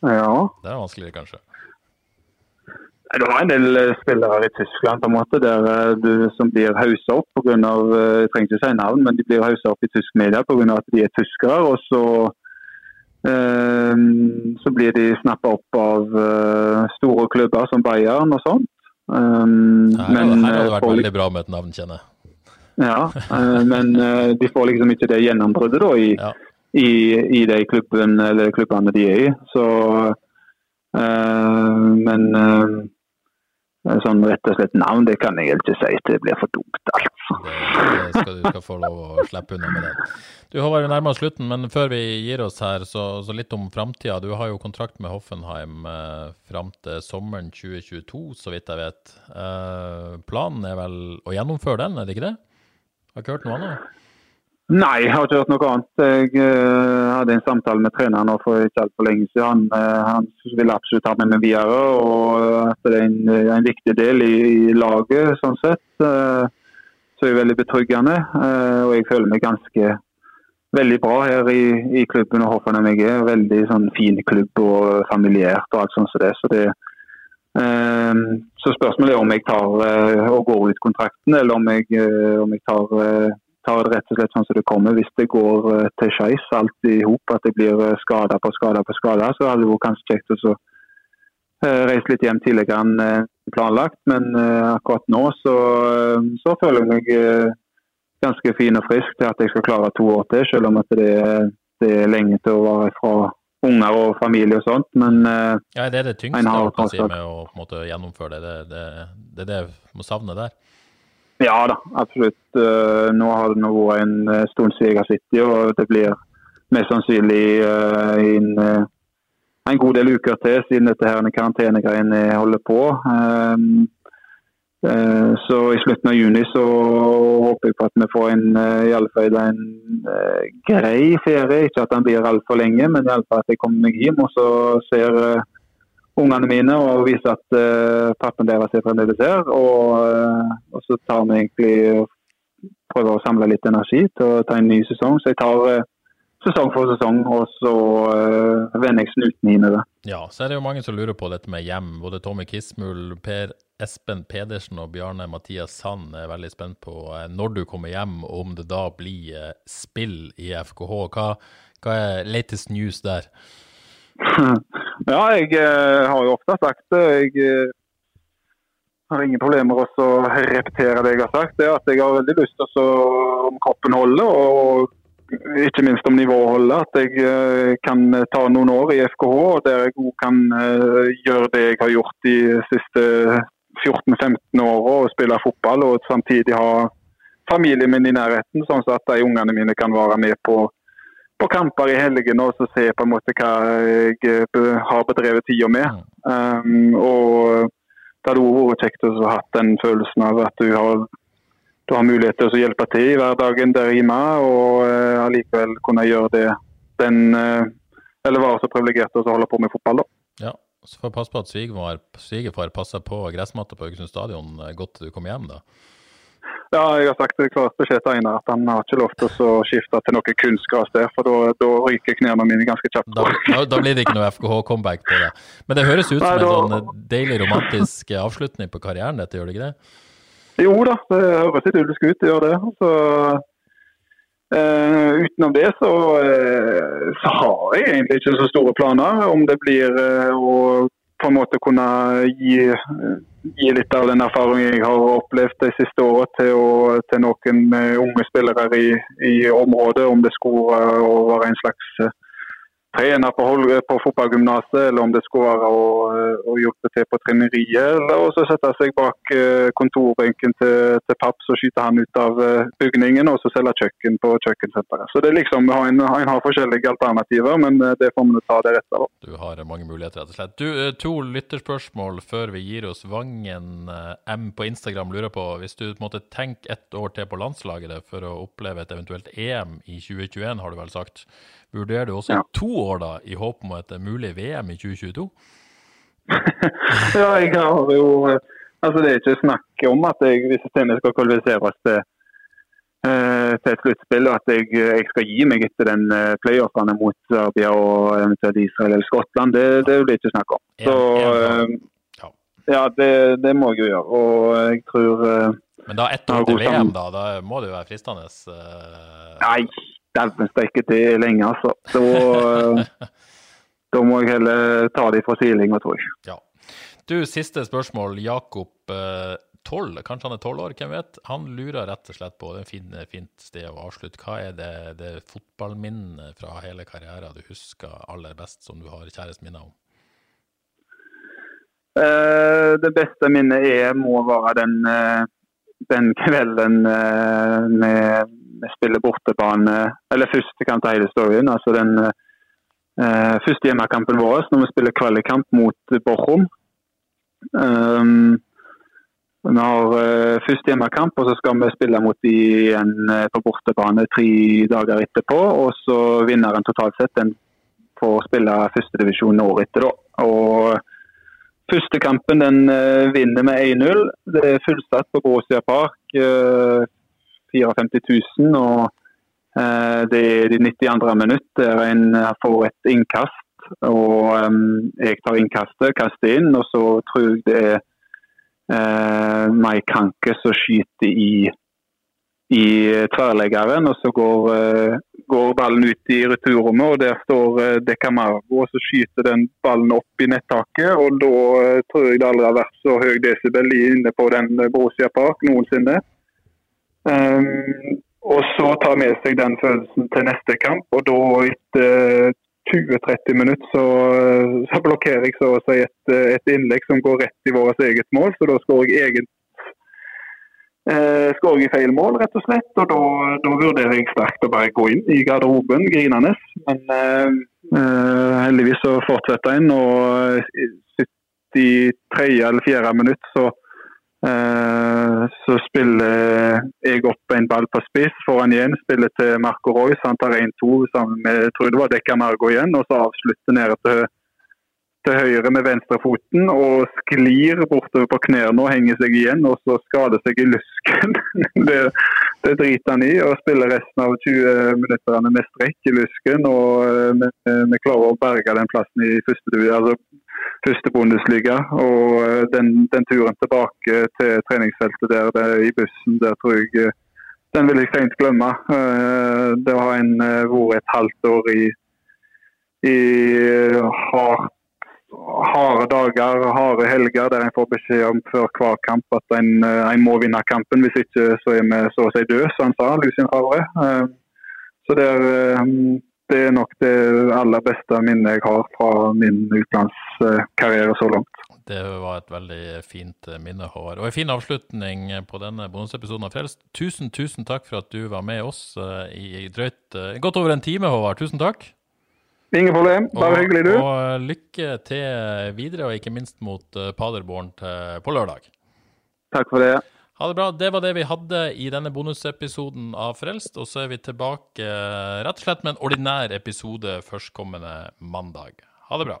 [SPEAKER 2] Ja.
[SPEAKER 1] Det er vanskeligere, kanskje.
[SPEAKER 2] Det var en del eh, spillere i Tyskland på en måte, der, eh, du, som blir hausa opp pga. Jeg trenger ikke si navn, men de blir hausa opp i tysk media pga. at de er tyskere. Og så, eh, så blir de snappa opp av eh, store klubber som Bayern og sånt. Um,
[SPEAKER 1] Her, hadde- her hadde det
[SPEAKER 2] eh,
[SPEAKER 1] vært veldig bra med et navn, kjenner jeg.
[SPEAKER 2] Ja, eh, men eh, de får liksom ikke det gjennombruddet da i,
[SPEAKER 1] Ja.
[SPEAKER 2] i, i de klubben, eller klubbene de er i. Så, eh, men eh, sånn rett og slett navn, det kan jeg ikke si. Det blir for dumt, altså.
[SPEAKER 1] Det, det skal, du skal få lov å slippe unna med det. Du Håvard, vi nærmer oss slutten, men før vi gir oss her, så, så litt om framtida. Du har jo kontrakt med Hoffenheim eh, fram til sommeren 2022, så vidt jeg vet. Eh, planen er vel å gjennomføre den, er det ikke det? Jeg Har ikke hørt noe annet?
[SPEAKER 2] Nei, jeg har ikke hørt noe annet. Jeg uh, hadde en samtale med treneren for ikke altfor lenge siden. Han, uh, han ville absolutt ha med meg videre, og at det er en, en viktig del i, i laget, sånn sett. Uh, så er veldig betryggende. eh, og jeg føler meg ganske veldig bra her i, i klubben og Hoffenheim jeg er. Veldig sånn fin klubb og familiært og alt sånt som det. Så det eh, så spørsmålet er om jeg tar eh, og går ut kontrakten, eller om jeg, eh, om jeg tar, eh, tar det rett og slett sånn som det kommer. Hvis det går eh, til skeis alt i hop, at det blir eh, skada på skada på skada, så hadde det vært kanskje kjekt å eh, reise litt hjem tidligere enn planlagt. Men akkurat nå så, så føler jeg meg ganske fin og frisk til at jeg skal klare to år til, selv om at det, det er lenge til å være fra unger og familie og sånt. Men
[SPEAKER 1] Ja, det er det tyngste
[SPEAKER 2] har
[SPEAKER 1] si med å måte, gjennomføre det. Det, det, det er det jeg må savne der.
[SPEAKER 2] Ja da, absolutt. Eh, nå har det nå vært en eh, stund siden jeg har sittet, og det blir mest sannsynlig eh, en, en god del uker til siden dette her karantenegreiene holder på. Um, eh, så i slutten av juni så håper jeg på at vi får en i alle fall en grei ferie. Ikke at den blir altfor lenge, men i alle fall at jeg kommer meg hjem og så ser ungene mine og vise at uh, pappen deres er fremdeles her. Og, uh, og så tar vi egentlig prøver å samle litt energi til å ta en ny sesong. Så jeg tar uh, sesong for sesong, og så vender jeg snuten inn i det.
[SPEAKER 1] Ja, så er det jo mange som lurer på dette med hjem. Både Tommy Kismul, Per Espen Pedersen og Bjarne Mathias Sand er veldig spent på når du kommer hjem, og om det da blir spill i FKH. Hva, hva er latest news der? *laughs*
[SPEAKER 2] ja, jeg eh, har jo ofte sagt det. Jeg eh, har ingen problemer med å repetere det jeg har sagt. Det er at jeg har veldig lyst til å om kroppen holder, og ikke minst om nivået holder. At jeg eh, kan ta noen år i FKH, der jeg òg kan gjøre det jeg har gjort de siste 14-15 åra, og spille fotball. Og samtidig ha familien min i nærheten, sånn at de ungene mine kan være med på på kamper i helgene og så se på en måte hva jeg eh, har bedrevet tida med. Um, og det hadde vært kjekt å ha den følelsen av at du har, du har mulighet til å hjelpe til i hverdagen der hjemme, og uh, allikevel kunne gjøre det den uh, Eller være så privilegert å holde på med fotball,
[SPEAKER 1] da. Ja, så får passe på at svigerfar passer på gressmatta på Haugesund stadion godt til du kommer hjem, da.
[SPEAKER 2] Ja, jeg har sagt klart beskjed til Einar at han har ikke lov til å skifte til noe kunstgras der, for da, ryker knærne mine ganske kjapt.
[SPEAKER 1] Da, da, blir det ikke noe FKH-comeback på det. Men det høres ut som Nei, da... en sånn deilig romantisk avslutning på karrieren, dette, gjør det ikke det?
[SPEAKER 2] Jo da, det høres litt ulsk ut, det gjør det. Så, uh, utenom det så, uh, så, har jeg egentlig ikke så store planer. Om det blir uh, å på en måte kunne gi gi litt av den erfaringen jeg har opplevd de siste årene til, til, noen unge spillere i, i, området, om det skulle være en slags eh, trener på, på fotballgymnaset, eller om det skulle være å, å hjelpe til på treneriet. Eller også sette seg bak eh, kontorbenken til, til papp, så skyter han ut av eh, bygningen og så selger kjøkken på kjøkkensenteret. Så det er liksom, en, en har forskjellige alternativer, men det får vi ta deretter.
[SPEAKER 1] Du har mange muligheter, rett og slett. Du, To lytterspørsmål før vi gir oss. Vangen M på Instagram lurer på, hvis du måtte tenke ett år til på landslaget for å oppleve et eventuelt EM i 2021, har du vel sagt. Vurderer du også ja. to år da, i håp om et mulig VM i 2022? *laughs*
[SPEAKER 2] ja, jeg har jo Altså, det er ikke snakk om at jeg, hvis systemet skal kvalifiseres til, uh, til et sluttspill, og at jeg, jeg, skal gi meg etter den uh, playoffene mot Serbia og eventuelt Israel eller Skottland. Det, det blir ikke snakk om. Så uh, ja, det, det, må jeg jo gjøre. Og jeg tror
[SPEAKER 1] Men da ett år til VM, da? Da må det jo være fristende?
[SPEAKER 2] Nei, dæven steike til lenge, altså. Så *laughs* da må jeg heller ta de fra sidelinja, tror jeg.
[SPEAKER 1] Ja. Du, siste spørsmål. Jakob eh, 12, kanskje han er tolv år, hvem vet? Han lurer rett og slett på, det er et fint, fint sted å avslutte, hva er det, det fotballminnet fra hele karrieren du husker aller best, som du har kjærest minner om?
[SPEAKER 2] Eh, det beste minnet er, må være den, eh, den kvelden eh, vi spiller bortebane Eller først kan jeg ta hele storyen. altså den uh, første hjemmekampen vår når vi spiller kvalikkamp mot Bochum. Um, vi har uh, første hjemmekamp, og så skal vi spille mot de igjen uh, på bortebane tre dager etterpå. Og så vinner en totalt sett. Den får spille førstedivisjon året etter. da. Og Første kampen den uh, vinner med 1-0. Det er fullsatt på Borussia Park. 54 000. og eh, Det er de 92. minutt der en får et innkast. og Jeg tar innkastet, kaster inn, og så tror jeg det er eh, Mai Kanke som skyter i, i tverrleggeren. og Så går, eh, går, ballen ut i returrommet, og der står eh, De Camargo. og Så skyter den ballen opp i nettaket. og Da eh, tror jeg det aldri har vært så høy desibel inne på den Borussia Park noensinne. Um, og så ta med seg den følelsen til neste kamp. Og da etter 20-30 minutter så, så, blokkerer jeg så å si et, et, innlegg som går rett i vårt eget mål. Så da skårer jeg eget eh, skårer jeg feil mål, rett og slett. Og da, vurderer jeg sterkt å bare gå inn i garderoben grinende. Men eh, eh, heldigvis så fortsetter en, og 73. eller 4. minutt så Eh, så spiller jeg opp en ball på spiss, får han igjen, spiller til Marco Royce. Han tar 1-2 sammen med jeg tror det var Dekka Margo igjen, og så avslutter nede til, til høyre med venstrefoten og sklir bortover på knærne og henger seg igjen, og så skader seg i lusken. *laughs* det, det driter han i, og spiller resten av 20 minuttene med strekk i lusken. og eh, Vi klarer å berge den plassen i første, altså første Bundesliga. Og eh, den, den, turen tilbake til treningsfeltet der det, i bussen, der tror jeg eh, den vil jeg sent glemme. Eh, det har en vært et halvt år i, i hardt harde dager, harde helger der en får beskjed om før hver kamp at en, eh, en må vinne kampen. Hvis ikke så er vi så å si døde, som han sa, Lucien Favre. Eh, så det er, det er nok det aller beste minnet jeg har fra min utenlandskarriere så langt.
[SPEAKER 1] Det var et veldig fint minne, Håvard. Og en fin avslutning på denne bonusepisoden av Frelst. Tusen, tusen takk for at du var med oss i drøyt godt over en time, Håvard. Tusen takk.
[SPEAKER 2] Ingen problem. Bare og, hyggelig, du.
[SPEAKER 1] Og lykke til videre, og ikke minst mot uh, Paderborn til, på lørdag.
[SPEAKER 2] Takk for det.
[SPEAKER 1] Ha det bra. Det var det vi hadde i denne bonusepisoden av Frelst. Og så er vi tilbake uh, rett og slett med en ordinær episode førstkommende mandag. Ha det bra.